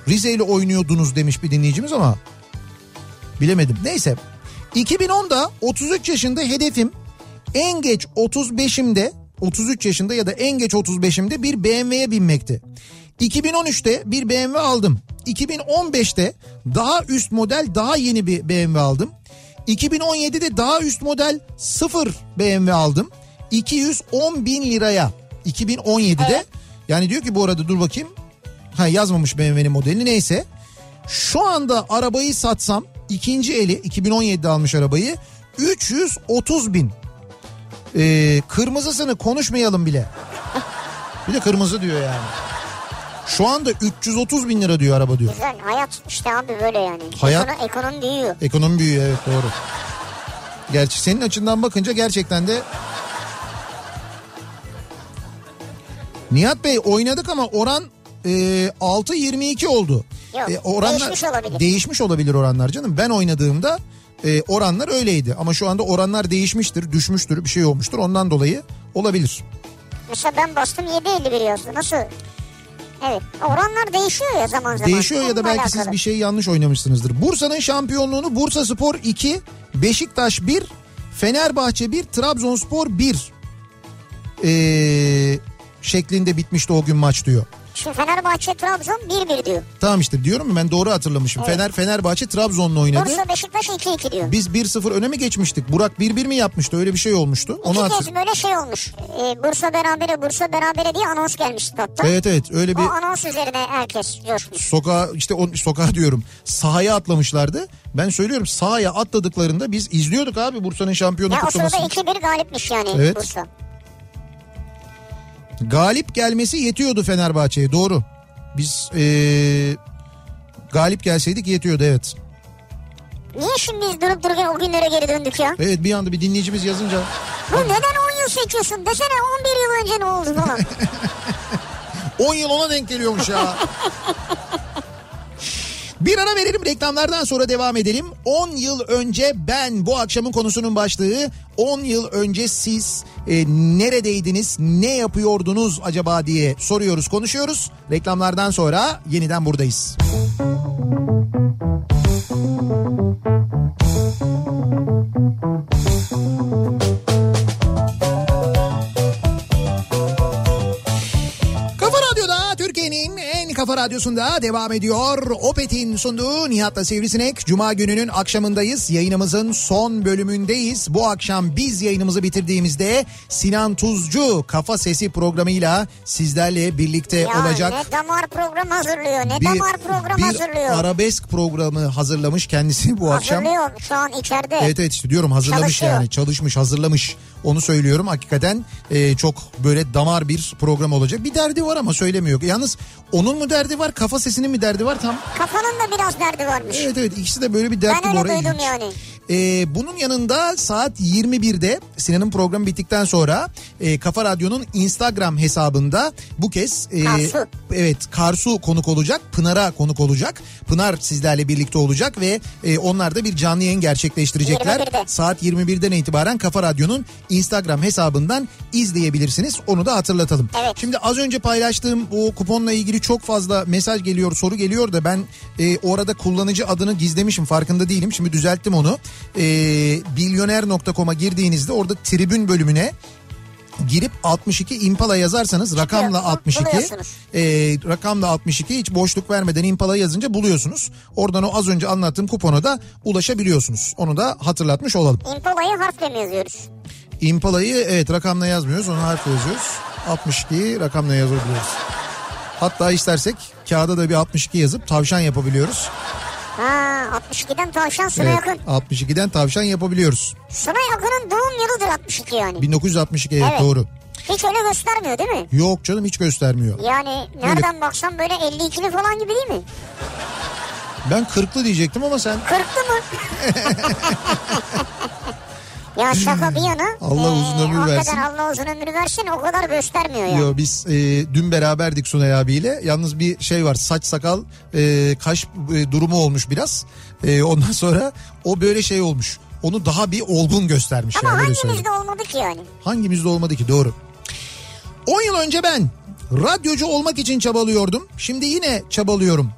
Rize ile oynuyordunuz demiş bir dinleyicimiz ama bilemedim. Neyse 2010'da 33 yaşında hedefim en geç 35'imde 33 yaşında ya da en geç 35'imde bir BMW'ye binmekti. 2013'te bir BMW aldım. 2015'te daha üst model daha yeni bir BMW aldım. 2017'de daha üst model sıfır BMW aldım. 210 bin liraya 2017'de Evet. yani diyor ki bu arada dur bakayım. Ha yazmamış BMW'nin modelini neyse. Şu anda arabayı satsam ikinci eli 2017'de almış arabayı 330 bin. Ee, kırmızısını konuşmayalım bile. Bir de kırmızı diyor yani. Şu anda 330 bin lira diyor araba diyor. Güzel hayat işte abi böyle yani. Hayat- Ekonomi, ekonomi büyüyor. Ekonomi büyüyor evet doğru. Gerçi senin açından bakınca gerçekten de Nihat Bey oynadık ama oran e, 6-22 oldu. Yok, oranlar, değişmiş olabilir. Değişmiş olabilir oranlar canım. Ben oynadığımda e, oranlar öyleydi. Ama şu anda oranlar değişmiştir, düşmüştür, bir şey olmuştur. Ondan dolayı olabilir. Mesela ben bastım 7.51 yazdı. Nasıl? Evet. Oranlar değişiyor ya zaman zaman. Değişiyor ya da belki siz alakalı. bir şey yanlış oynamışsınızdır. Bursa'nın şampiyonluğunu Bursa Spor 2, Beşiktaş 1, Fenerbahçe 1, Trabzonspor 1 ee, şeklinde bitmişti o gün maç diyor. Şimdi Fenerbahçe Trabzon 1-1 diyor. Tamam işte diyorum ya ben doğru hatırlamışım. Fener Fenerbahçe Trabzon'la oynadı. Bursa Beşiktaş 2-2 diyor. Biz 1-0 öne mi geçmiştik? Burak 1-1 mi yapmıştı? Öyle bir şey olmuştu. Onu İki hatır. kez böyle şey olmuş. Ee, Bursa berabere Bursa berabere diye anons gelmişti hatta. Evet evet öyle bir O anons üzerine herkes coşmuş. sokağa işte o sokağa diyorum sahaya atlamışlardı. Ben söylüyorum sahaya atladıklarında biz izliyorduk abi Bursa'nın şampiyonluk Ya o sırada kutlamasını. 2-1 galipmiş yani Evet. Bursa. Galip gelmesi yetiyordu Fenerbahçe'ye doğru. Biz eee, galip gelseydik yetiyordu evet. Niye şimdi biz durup dururken o günlere geri döndük ya? Evet bir anda bir dinleyicimiz yazınca Bu neden 10 yıl seçiyorsun? Desene 11 yıl önce ne oldu falan. [LAUGHS] 10 yıl ona denk geliyormuş ya. [LAUGHS] Bir ara verelim reklamlardan sonra devam edelim. 10 yıl önce ben bu akşamın konusunun başlığı 10 yıl önce siz e, neredeydiniz ne yapıyordunuz acaba diye soruyoruz konuşuyoruz. Reklamlardan sonra yeniden buradayız. Kafa kafa radyosunda devam ediyor. Opet'in sunduğu Nihat'la Sivrisinek. Cuma gününün akşamındayız. Yayınımızın son bölümündeyiz. Bu akşam biz yayınımızı bitirdiğimizde Sinan Tuzcu Kafa Sesi programıyla sizlerle birlikte Ya olacak. ne damar program hazırlıyor ne damar program bir hazırlıyor. arabesk programı hazırlamış kendisi bu akşam. Hazırlıyor şu an içeride. Evet evet diyorum hazırlamış Çalışıyor. yani çalışmış hazırlamış onu söylüyorum. Hakikaten e, çok böyle damar bir program olacak. Bir derdi var ama söylemiyor. Yalnız onun mu derdi var kafa sesinin mi derdi var? Tam Kafanın da biraz derdi varmış. evet evet. İkisi de böyle bir dertli ben öyle duydum yani. E, bunun yanında saat 21'de Sinan'ın programı bittikten sonra e, Kafa Radyo'nun Instagram hesabında bu kez e, Karsu. evet Karsu konuk olacak Pınar'a konuk olacak Pınar sizlerle birlikte olacak ve e, onlar da bir canlı yayın gerçekleştirecekler 21'de. saat 21'den itibaren Kafa Radyo'nun Instagram hesabından izleyebilirsiniz onu da hatırlatalım. Evet. Şimdi az önce paylaştığım o kuponla ilgili çok fazla mesaj geliyor soru geliyor da ben e, orada kullanıcı adını gizlemişim farkında değilim şimdi düzelttim onu. E, Bilyoner.com'a girdiğinizde orada tribün bölümüne girip 62 Impala yazarsanız rakamla bu- 62 buluyorsunuz. e, rakamla 62 hiç boşluk vermeden Impala yazınca buluyorsunuz. Oradan o az önce anlattığım kupona da ulaşabiliyorsunuz. Onu da hatırlatmış olalım. Impala'yı harfle mi yazıyoruz? Impala'yı evet rakamla yazmıyoruz onu harfle yazıyoruz. 62 rakamla yazabiliyoruz. Hatta istersek kağıda da bir 62 yazıp tavşan yapabiliyoruz. Ha 62'den tavşan Suna Evet, yakın. 62'den tavşan yapabiliyoruz. Suna yakının doğum yılıdır 62 yani. 1962 evet, Evet. doğru. Hiç öyle göstermiyor değil mi? Yok canım hiç göstermiyor. Yani nereden baksan böyle 52'li falan gibi değil mi? Ben 40'lı diyecektim ama sen Kırklı mı? [LAUGHS] ya şaka bir yana. Allah uzun ömür hakikaten versin. Allah uzun ömür versin o kadar göstermiyor yani. Yo biz e, dün beraberdik Sunay abiyle. Yalnız bir şey var saç sakal e, kaş e, durumu olmuş biraz. E, ondan sonra o böyle şey olmuş. Onu daha bir olgun göstermiş Ama yani hangimizde olmadı ki yani? Hangimizde olmadı ki doğru. 10 yıl önce ben radyocu olmak için çabalıyordum. Şimdi yine çabalıyorum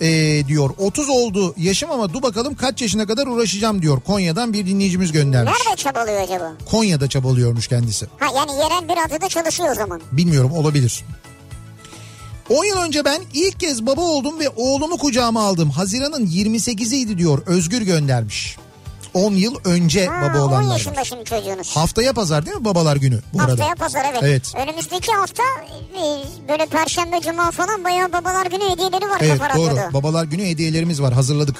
ee, diyor. 30 oldu yaşım ama dur bakalım kaç yaşına kadar uğraşacağım diyor. Konya'dan bir dinleyicimiz göndermiş. Nerede çabalıyor acaba? Konya'da çabalıyormuş kendisi. Ha yani yerel bir radyoda çalışıyor o zaman. Bilmiyorum olabilir. 10 yıl önce ben ilk kez baba oldum ve oğlumu kucağıma aldım. Haziran'ın 28'iydi diyor. Özgür göndermiş. 10 yıl önce Ha, baba 10 olanlar. yaşında şimdi çocuğunuz. Haftaya pazar değil mi babalar günü bu arada? Haftaya pazar evet. Evet. Önümüzdeki hafta e, böyle perşembe cuma falan bayağı babalar günü hediyeleri var Evet doğru. Radyo'da. Babalar günü hediyelerimiz var hazırladık.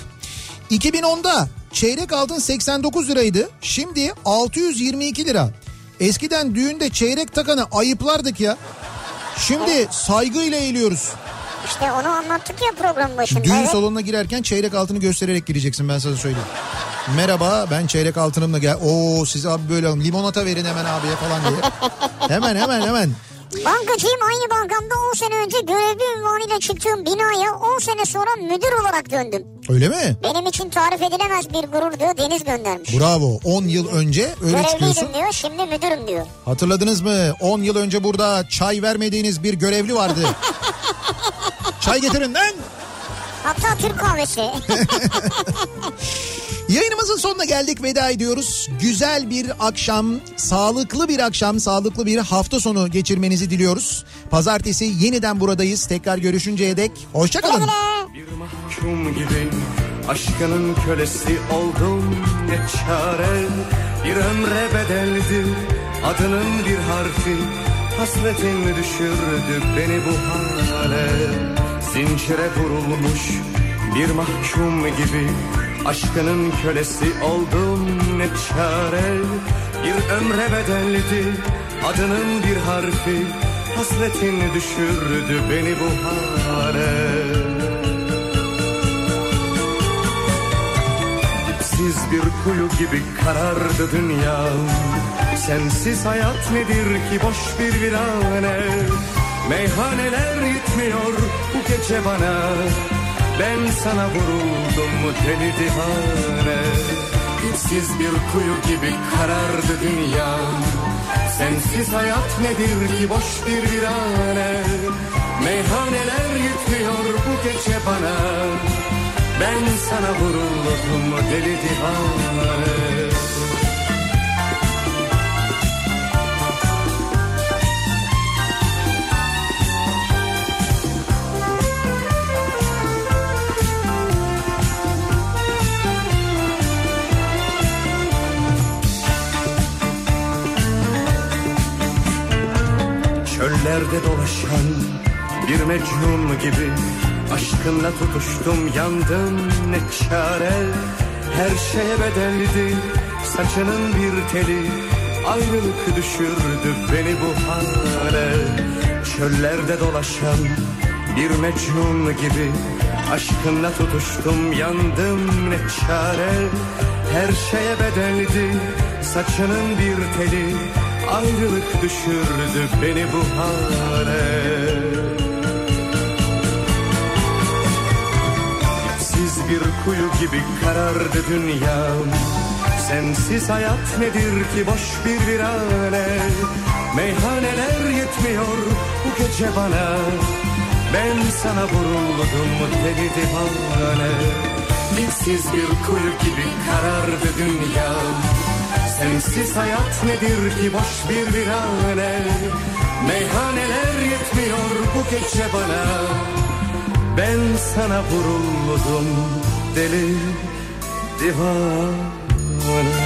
2010'da çeyrek altın 89 liraydı. Şimdi 622 lira. Eskiden düğünde çeyrek takanı ayıplardık ya. Şimdi saygıyla eğiliyoruz. İşte onu anlattık ya program başında. Düğün evet. salonuna girerken çeyrek altını göstererek gireceksin ben sana söyleyeyim. Merhaba ben çeyrek altınımla gel. Oo siz abi böyle alın. limonata verin hemen abiye falan diye. hemen hemen hemen. Bankacıyım aynı bankamda 10 sene önce görevli ünvanıyla çıktığım binaya 10 sene sonra müdür olarak döndüm. Öyle mi? Benim için tarif edilemez bir gurur diyor Deniz göndermiş. Bravo 10 yıl önce öyle çıkıyorsun. Diyor şimdi müdürüm diyor. Hatırladınız mı? 10 yıl önce burada çay vermediğiniz bir görevli vardı. [LAUGHS] çay getirin lan. Hatta Türk kahvesi. [LAUGHS] Yayınımızın sonuna geldik veda ediyoruz. Güzel bir akşam, sağlıklı bir akşam, sağlıklı bir hafta sonu geçirmenizi diliyoruz. Pazartesi yeniden buradayız. Tekrar görüşünceye dek hoşçakalın. Güle. Bir mahkum gibi. Aşkının kölesi oldum ne çare? Bir ömre bedeldi adının bir harfi. Hasretin düşürdü beni bu hale. Zincire vurulmuş bir mahkum gibi. Aşkının kölesi oldum ne çare? Bir ömre bedeldi adının bir harfi. Hasretin düşürdü beni bu hale Dipsiz bir kuyu gibi karardı dünya. Sensiz hayat nedir ki boş bir virane? Meyhaneler yetmiyor bu gece bana. Ben sana vuruldum deli divane? Dipsiz bir kuyu gibi karardı dünya. Sensiz hayat nedir ki boş bir virane? Meyhaneler yetmiyor bu gece bana ben sana vuruldum deli divane Çöllerde dolaşan bir mecnun gibi Aşkınla tutuştum yandım ne çare? Her şeye bedeldi saçının bir teli. Ayrılık düşürdü beni bu hale. Çöllerde dolaşan bir mecnun gibi. Aşkınla tutuştum yandım ne çare? Her şeye bedeldi saçının bir teli. Ayrılık düşürdü beni bu hale bir kuyu gibi karardı dünyam Sensiz hayat nedir ki boş bir virane? Meyhaneler yetmiyor bu gece bana. Ben sana vuruldum deli divane. Dipsiz bir kuyu gibi karardı dünyam Sensiz hayat nedir ki boş bir virane? Meyhaneler yetmiyor bu gece bana ben sana vuruldum deli divane